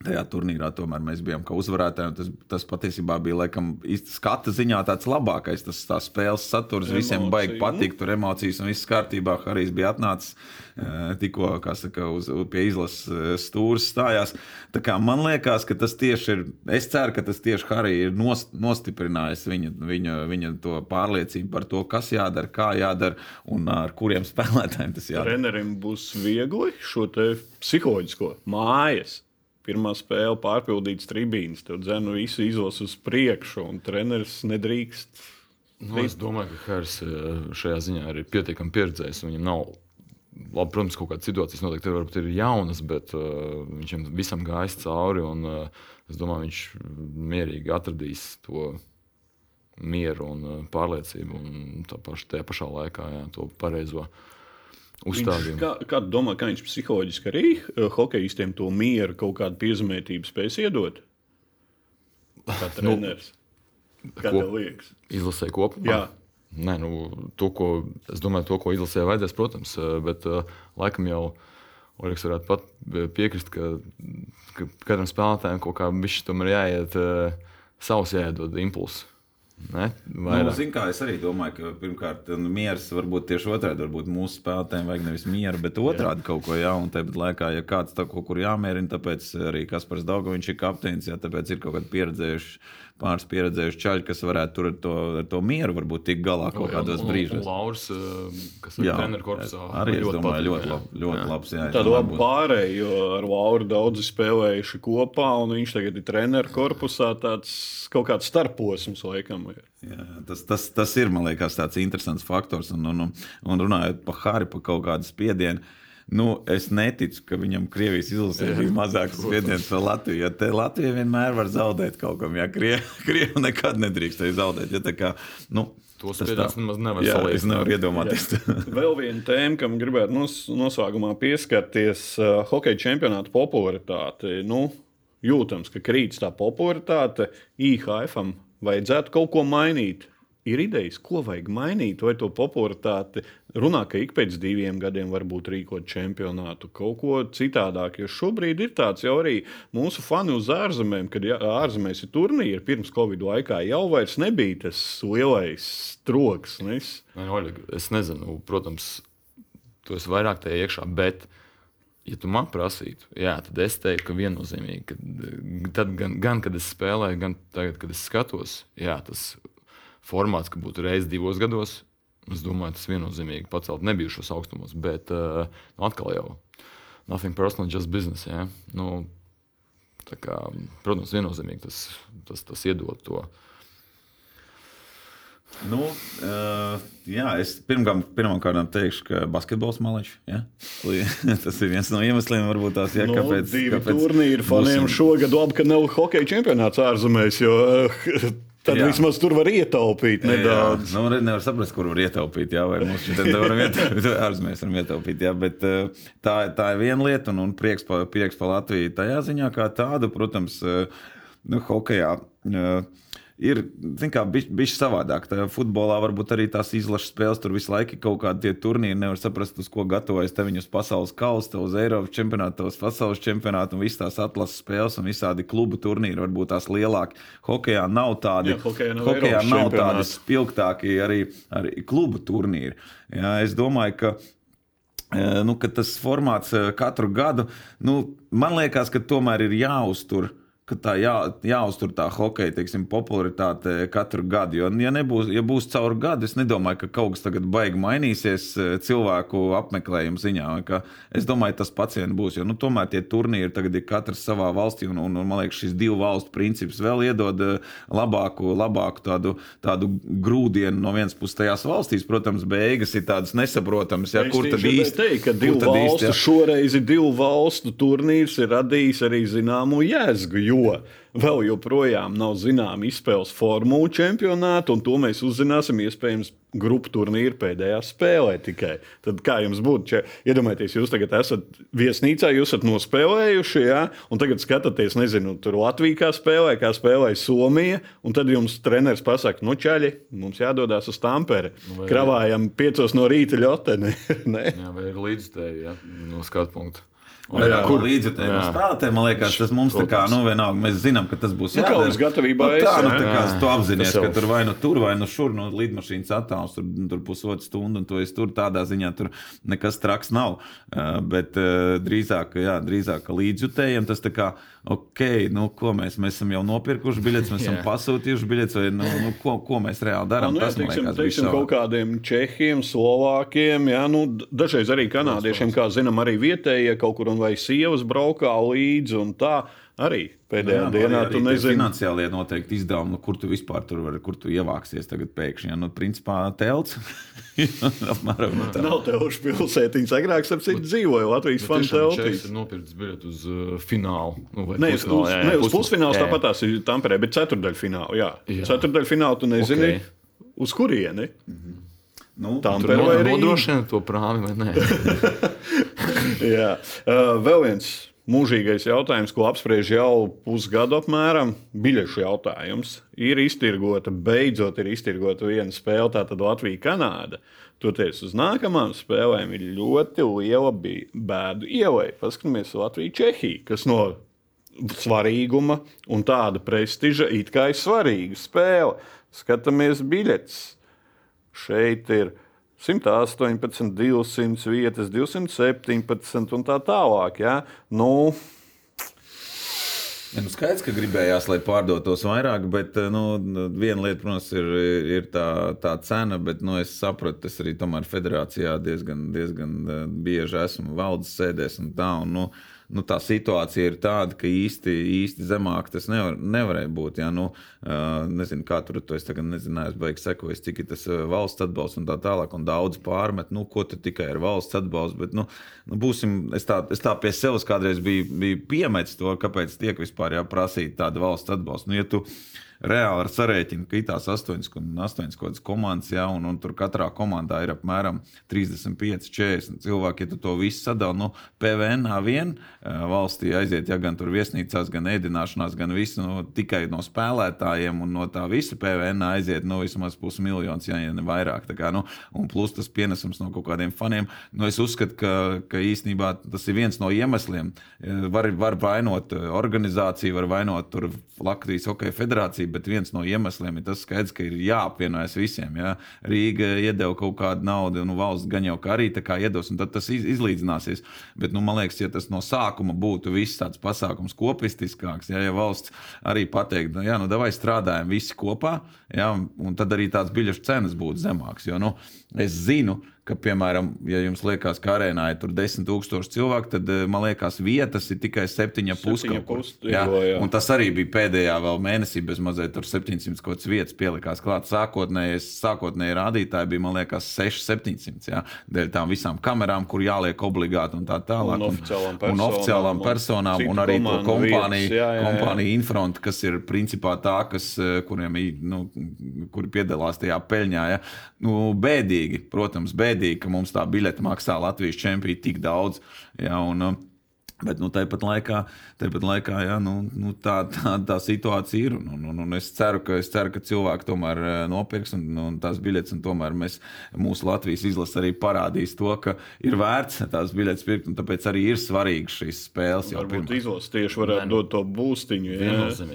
B: Tajā turnīrā tomēr mēs bijām kā uzvarētāji. Tas, tas patiesībā bija laikam, skata ziņā tāds labākais. Tas spēles saturs Emocija. visiem baigi patīk. Tur emocijas un viss kārtībā. Harijs bija atnācis eh, tikko saka, uz, pie izlases eh, stūres stājās. Man liekas, ka tas tieši ir. Es ceru, ka tas tieši Harijs ir nost, nostiprinājis viņa, viņa, viņa pārliecību par to, kas jādara, kā jādara un ar kuriem spēlētājiem tas jādara.
A: Trenerim būs viegli šo psiholoģisko mājas pirmā spēle pārpildīts tribīnes, tad dzēnu visu izlasu uz priekšu, un treneris nedrīkst.
C: Nu, es domāju, ka Hārs eh, šajā ziņā ir pietiekami pieredzējis. Viņam nav, labi, protams, kaut kādas situācijas noteikti varbūt ir jaunas, bet uh, viņš visam gājis cauri. Un, uh, es domāju, viņš mierīgi atradīs to mieru un pārliecību un tā paš, tajā pašā laikā jā, to pareizo. Uh, uzstādījumu.
A: Kā, kā tu domā, kā viņš psiholoģiski arī uh, hokeistiem to mieru, kaut kādu piezemētību spēs iedot? Kā nu, treneris. Nu, kā tev liekas?
C: Izlasē kopumā. Jā. Nē, nu, to, ko, es domāju, to, ko izlasē vajadzēs, protams, bet uh, laikam jau Oļegs varētu pat piekrist, ka, ka katram spēlētājam kaut kā viņš tomēr jāiet uh, savs jāiedod impulss.
B: Nu, zin, kā, es arī domāju, ka pirmkārt, miers varbūt tieši otrādi. Varbūt mūsu spēlētājiem vajag nevis mieru, bet otrādi kaut ko jaunu. Tāpat laikā, ja kāds tā kaut kur jāmierina, tāpēc arī Kaspars Daugovičs ir kapteinis, jā, tāpēc ir kaut kādi pieredzējuši pāris pieredzējuši čaļi, kas varētu tur ar to, ar to mieru varbūt tikt galā kaut kādos brīžos.
C: Lauris, eh, kas ir treneru korpusā,
B: arī es domāju, ļoti, lab, ļoti jā. labs. Jā,
A: Tāda laba pārēja, jo ar Lauru daudzi spēlējuši kopā, un viņš tagad ir treneru korpusā tāds kaut kāds starposms laikam. Ir.
B: Jā, tas, tas, tas ir, man liekas, tāds interesants faktors. Un, un, un runājot par Hāri, par kaut kādu spiedienu, Nu, es neticu, ka viņam Krievijas izlasē bija mazāks spiediens par Latviju. Ja te Latvija vienmēr var zaudēt kaut kam, ja <laughs> Krievija nekad nedrīkstēja zaudēt. Ja, kā, nu,
C: To spiediens nemaz nevar
B: jā,
C: salīdzināt.
B: es nevaru iedomāties. <laughs>
A: Vēl viena tēma, kam gribētu nos, noslēgumā pieskarties, uh, hokeja čempionāta popularitāte. Nu, jūtams, ka krīt tā popularitāte. IHF vajadzētu kaut ko mainīt. Ir idejas, ko vajag mainīt, vai to popularitāti runā, ka ik pēc diviem gadiem varbūt rīkot čempionātu, kaut ko citādāk. Jo šobrīd ir tāds jau arī mūsu fani uz ārzemēm, kad jā, ārzemēs ir turnīri. Pirms Covid laikā jau vairs nebija tas lielais troksnis.
C: Nē, Oļeg, es nezinu, protams, tu esi vairāk tajā iekšā, bet, ja tu man prasītu, jā, tad es teiktu, ka viennozīmīgi, ka tad gan, gan kad es spēlēju, gan tagad, kad es skatos, jā, tas formāts, ka būtu reizes divos gados, es domāju, tas viennozīmīgi pacelt nebijušos augstumos, bet uh, nu, atkal jau nothing personal, just business. Jā. Nu, tā kā, protams, viennozīmīgi tas, tas, tas iedod to.
B: Nu, uh, jā, es pirmkārt, teikšu, ka basketbols maliņš. Ja? <laughs> Tas ir viens no iemesliem, varbūt tās ir.
A: Nu,
B: kāpēc,
A: divi
B: kāpēc
A: turnīri faniem
B: būsim-
A: šogad labi, ka nav hokeja čempionāts ārzemēs, jo eh, <laughs> tad
B: Jā.
A: vismaz tur var ietaupīt nedaudz.
B: Jā, nu, nevar saprast, kur var ietaupīt. Jā, vai mums šeit ietaupīt, ārzemēs varam ietaupīt. Jā, bet eh, tā, tā ir viena lieta, un, un prieks, pa, par Latviju tajā ziņā, kā tādu, protams, eh, nu, hokeja. Ir kā, bijis savādāk. Tā futbolā varbūt arī tās izlases spēles, tur visu laiku kaut kādi tie turnīri. Nevar saprast, uz ko gatavojas te viņus pasaules kausa, uz Eiropas čempionātu, uz pasaules čempionātu un visas tās atlases spēles un visādi klubu turnīri. Varbūt tās lielākie. Hokejā nav tādi,
A: Jā, hokejā nav
B: hokejā nav tādi spilgtākie arī, arī klubu turnīri. Jā, es domāju, ka. eh, Nu, ka tas formāts eh, katru gadu, nu, man liekas, ka tomēr ir jāuztur ka tā jā, jāuztur tā hokeja teiksim, popularitāte katru gadu. Jo, ja, nebūs, ja būs caur gadu, es nedomāju, ka kaut kas tagad baigi mainīsies eh, cilvēku apmeklējumu ziņā. ka Es domāju, tas vien būs. Jo nu, tomēr tie turnīri tagad ir katrs savā valstī, un, un, un man liekas, šis divu valstu princips vēl iedod eh, labāku, labāku tādu, tādu grūdienu no vienas puses tajās valstīs. Protams, beigas ir tādas nesaprotamas. Ja, kur tad īsti
A: teikt, ka divu
B: īsti,
A: valstu,
B: ja?
A: šoreiz ir divu valstu turnīrs, ir radījis arī zināmu jēzgu, jo vēl joprojām nav zināma izspēles formula čempionāta, un to mēs uzzināsim iespējams grupu turnīra pēdējā spēlē tikai. Tad kā jums būtu? Čia, iedomājieties, jūs tagad esat viesnīcā, jūs esat nospēlējuši, ja? un tagad skatāties, nezinu, tur Latvijā kā spēlē, kā spēlē Somija, un tad jums treneris pasaka, nu čaļi, mums jādodas uz Tampere.
C: vai-
A: Kravājam piecos no rīta ļoteni. <laughs>
C: Jā, vai ir līdzstēji ja, no skatu punkta.
B: Kur
C: Jā.
B: līdzjutēji spēlētājiem, man liekas, tas mums tā kā, nu, vienalga, mēs zinām, ka tas būs
A: Nu,
B: jādara.
A: kaujas gatavībā
B: nu, tā, nu, tā kā tu apzinājies, ka tur vai nu tur, vai nu šur, no lidmašīnas attālums, tur, tur pusotru stundu, un tu esi tur tādā ziņā, tur nekas traks nav. Uh, bet uh, drīzāk, jā, drīzāk ka līdzjutējiem tas tā kā, ok, nu, ko mēs, mēs esam jau nopirkuši biļetes, mēs esam <laughs>
C: Jā.
B: pasūtījuši biļetes, vai, nu, nu, ko, ko mēs reāli darām.
A: Nu, jā, teiksim,
B: liekas,
A: teiksim, kaut kādiem čehiem, slovākiem, jā, nu, dažreiz arī kanādiešiem, kā zinām, arī vietējie kaut kur un vai sievas braukā līdzi un tā. Arī pēdējā
B: Jā, nu,
A: dienā
B: arī-
A: tu
B: arī
A: nezini.
B: Finansiālie noteikti izdevumi, nu, kur tu vispār tur vari, kur tu ievāksies tagad pēkšņi. Ja, nu, principā telts. <laughs> Apmēram nu tā.
A: Nav tevuši pilsētiņas, agrāk ap citu dzīvoja Latvijas fanu
C: Čeks
A: teltīs.
C: ir nopircis biļeti uz uh, finālu. Nu, vai
A: Ne, uz,
C: pusfinālu,
A: uz,
C: jā, jā,
A: ne, uz
C: pusfinālu.
A: tāpat tās ir Tamperē, bet ceturdaļfinālu. Jā, jā. Ceturdaļfinālu tu nezini,
C: Ok.
A: okay. uz kurieni.
B: Nu,
A: Tam
C: Tur
A: Tampere vai
C: no-
A: Rīga?
C: nodrošina to prāmi vai nē. <laughs> <laughs>
A: Jā. Uh, vēl viens mūžīgais jautājums, ko apspriež jau pusgadu apmēram. Biļešu jautājums. Ir iztirgota, beidzot ir iztirgota viena spēle, tātad Latvija-Kanāda. Toties uz nākamām spēlēm ir ļoti liela bēdu ielai. Paskatāmies Latviju-Čehiju, kas no svarīguma un tāda prestiža it kā ir svarīga spēle. Skatāmies biļetes. Šeit ir 118, 200 vietas, 217 un tā tālāk. Ja? Nu,
B: nu skaidrs, ka gribējās, lai pārdotos vairāk, bet nu, viena lieta, protams, ir, ir tā, tā cena, bet nu, es sapratu, es arī tomēr federācijā diezgan, diezgan eh, bieži esmu valdes sēdēs un tā. Un, nu, nu, tā situācija ir tāda, ka īsti, īsti zemāk tas nevar, nevarēja būt. Ja? Nu, nezinu, kā tur to es tagad nezināju, es beigās sekoju, cik ir tas valsts atbalsts un tā tālāk, un daudz pārmet, nu, ko tu tikai ar valsts atbalstu. Bet, nu, nu, būsim, es, tā, es tā pie sevis kādreiz biju, biju piemetis to, kāpēc tiek vispār jāprasīt tādu valsts atbalstu. Nu, ja tu, reāli ar sarēķinu, ka ir tās astoņas, astoņas kaut kādas komandas, ja, un, un tur katrā komandā ir apmēram 35, 40 cilvēki. Ja tu to visu sadali, nu, PVN vien valstī aiziet, ja gan tur viesnīcās, gan ēdināšanās, gan visu nu, tikai no spēlētājiem, un no tā visa PVN aiziet nu, vismaz pusmiljons, ja, ja ne vairāk. Kā, nu, un plus tas pienesums no kaut kādiem faniem. Nu, es uzskatu, ka, ka īstenībā tas ir viens no iemesliem. Var, var vainot organizāciju, var vainot Latvijas Hokeja federāciju bet viens no iemesliem ir tas, skaidrs, ka ir jāapvienojas visiem. Ja? Rīga iedeva kaut kādu naudu, nu, valsts gan jau kā arī iedos, un tad tas izlīdzināsies. Bet, nu, man liekas, ja tas no sākuma būtu viss tāds pasākums kopistiskāks, ja, ja valsts arī pateiktu, nu, jā, nu, vai strādājam visi kopā, ja, un tad arī tās biļešu cenas būtu zemākas. Jo nu, es zinu, ka, piemēram, ja jums liekas, ka arēnā ir 10,000 cilvēku, tad eh, man liekas, vietas ir tikai 7,5. Jā, jā. Un tas arī bija pēdējā mēnesī, bez mazliet 700 kaut kādas vietas pielikās klāt. Sākotnēji, sākotnēji rādītāji bija, man liekas, 600-700. Jā, dēļ tām visām kamerām, kur jāliek obligāti un tā tālāk.
A: Un oficiālām personām,
B: un, oficiālām personām, un, un arī to kompāniju, jā, jā, jā. kompāniju Infront, kas ir principā tā, kas, eh, kuriem ir, nu, kuri piedalās tajā peļņā. Ja? Nu, bēdīgi, protams, bēdīgi bēdīgi, ka mums tā biļete maksā Latvijas čempionu tik daudz. Ja, un, um, Bet nu, tāpat laikā, tāpat laikā jā, nu, nu, tā, tā, tā situācija ir. Un, un, un, un es, ceru, ka, es ceru, ka cilvēki tomēr eh, nopirks un, un tās biļetes. Un tomēr mēs, mūsu Latvijas izlase arī parādīs to, ka ir vērts tās biļetes pirkt. Tāpēc arī ir svarīgas šīs spēles.
A: Varbūt izlase tieši varētu Nē, nu, dot to būstiņu.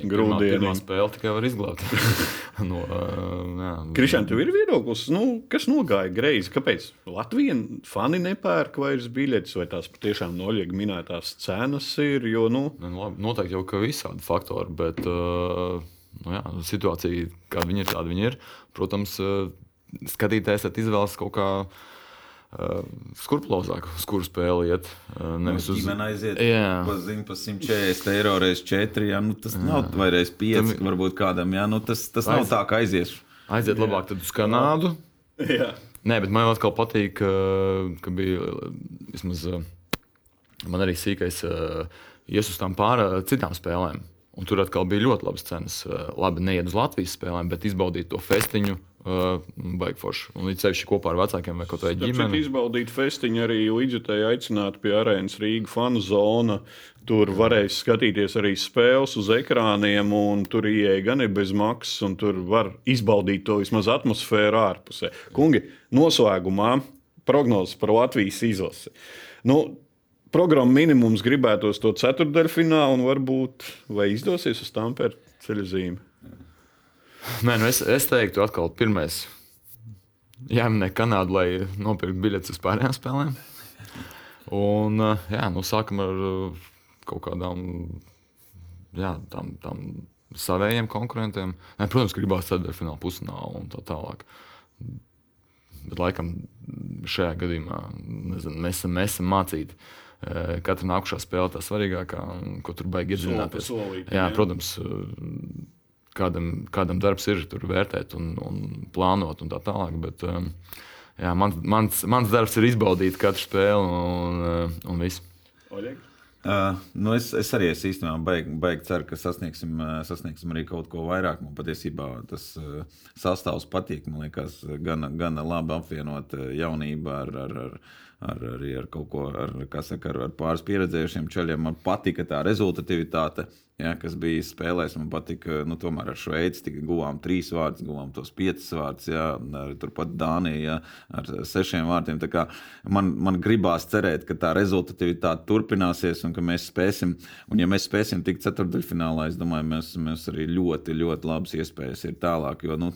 A: Grūdienu
C: spēli tikai var izglābt. <laughs> no,
A: uh, Krišān, tev ir viedoklis, nu, kas nogāja greizi? Kāpēc Latvijas fani nepērk vairs biļetes vai tās patiešām noļiega minētās cenas ir. Jo, nu...
C: Nu, labi, noteikti jau ka visādi faktori, bet uh, nu, jā, situācija, kāda viņa ir, tāda viņa ir. Protams, uh, skatītājs izvēlas kaut kā. Uh, skrupulozāk, uz kuru spēli iet.
B: Uh, nevis uz ģimeni aiziet. Jā, ziņa par 140 eiro reizes 4. Jā, nu, tas jā. nav vai reizes 5, Tam... varbūt kādam. Jā, nu, tas tas Aiz... nav tā, ka aizies.
C: Aiziet jā. labāk uz Kanādu.
A: Jā.
C: Nē, bet man atkal patīk, ka, ka bija vismaz. Uh, man arī sīkais uh, ies uz tām pār citām spēlēm. Un tur atkal bija ļoti labas cenas. Uh, labi, neiet uz Latvijas spēlēm, bet izbaudīt to festiņu. Uh, Baigi forši. Un līdz ceļš kopā ar vecākiem vai kaut kādā ģimenē.
A: Izbaudīt festiņu arī līdzjutēji aicināt pie arēnas Rīga fanu zona. Tur varēs skatīties arī spēles uz ekrāniem, un tur ieeja gan ir bez maksas, un tur var izbaudīt to vismaz atmosfēru ārpusē. Kungi, noslēgumā prognozes par Latvijas izlasi. Nu, programmu minimums gribētos to ceturdaļfinālu, un varbūt izdosies uz Tampēra ceļa zīmi.
C: Nē, nu es, es teiktu, atkal pirmais. Jāminē Kanāda, lai nopirktu biļetes uz pārējām spēlēm. Un, jā, nu, sākam ar kaut kādām jā, tām, tām saviem konkurentiem. Nē, protams, gribās ceturdaļfināla pusfināla un tā tālāk. Bet, laikam, šajā gadījumā nezinu, mēs, mēs esam mācīti Eh, katra nākamā spēle tā svarīgākā, ko tur baigi iedzināties.
A: Jā,
C: jā, protams, eh, kādam, kādam darbs ir tur vērtēt un, un plānot un tā tālāk. Bet, eh, jā, mans, mans, mans darbs ir izbaudīt katru spēli un, un visu.
A: Oļeg?
B: Uh, nu es, es arī es īstenībā baigi, baigi ceru, ka sasniegsim, sasniegsim arī kaut ko vairāk. Man patiesībā tas uh, sastāvs patīk. Man liekas, gan, gan labi apvienot jaunību ar, ar, ar ar, arī ar kaut ko, ar, saka, ar, ar pāris pieredzējušiem ceļiem. Man patika tā rezultatīvitāte, ja, kas bija spēlēs. Man patika, nu, tomēr ar Šveici tika guvām trīs vārdus, guvām tos piecus vārdus, ja, ar turpat Dāniju ja, ar sešiem vārdiem. Man, man gribās cerēt, ka tā rezultatīvitāte turpināsies un ka mēs spēsim, un ja mēs spēsim tikt ceturdaļfinālā, es domāju, mēs, mēs arī ļoti, ļoti labas iespējas ir tālāk. Jo, nu,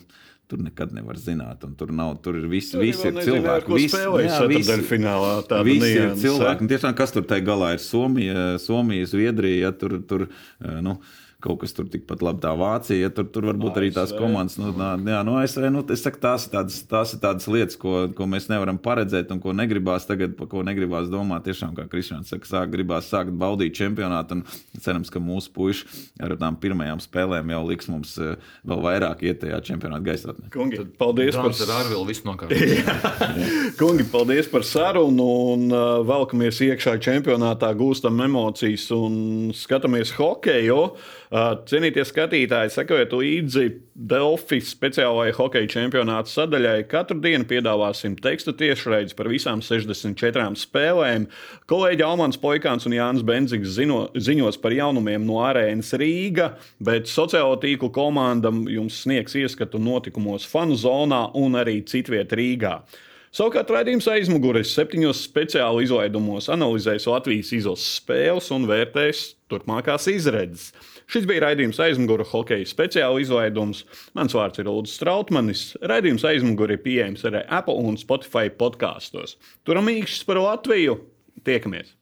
B: Tur nekad nevar zināt, un tur nav. Tur ir visi, tur visi ir cilvēki.
A: Visi, jā, visi,
B: finālā, visi ir cilvēki. Tiešām, kas tur tajā galā ir Somija, Somija Zviedrija. Ja, tur, tur, eh, nu, kaut kas tur tikpat labi tā Vācija. Ja tur, tur varbūt arī tās komandas, nu, nā, jā, no ASV, nu, es saku, tās ir tādas, tās ir tādas lietas, ko, ko mēs nevaram paredzēt un ko negribās tagad, par ko negribās domāt. Tiešām, kā Kristians saka, sāk, gribās sākt baudīt čempionātu un cerams, ka mūsu puiši ar tām pirmajām spēlēm jau liks mums eh, vēl vairāk iet tajā čempionāta gaisotnē.
A: Kungi, paldies
C: Drāms
A: par
C: ar Arvilu visu nokārt. <laughs>
A: Kungi, paldies par sarunu un uh, velkamies iekšā čempionātā, gūstam emocijas un skatāmies hokeju. Uh, cienītie skatītāji, sekojiet līdzi Delfi speciālajai hokeja čempionāta sadaļai. Katru dienu piedāvāsim tekstu tiešraidzi par visām 64 spēlēm. Kolēģi Almans Poikāns un Jānis Benzigs zino, ziņos par jaunumiem no arēnas Rīga, bet sociālo tīklu komandam jums sniegs ieskatu notikumos fanu zonā un arī citviet Rīgā. Savukārt raidījums aizmugurēs septiņos speciāli izlaidumos analizēs Latvijas izlases spēles un vērtēs turpmākās izredzes. Šis bija raidījums aizmugure hokeja speciāla izlaidums. Mans vārds ir Ulrichs Strautmanis. Raidījums aizmugure ir pieejams arī Apple un Spotify podkāstos. Turam īkšķis par Latviju! Tiekamies!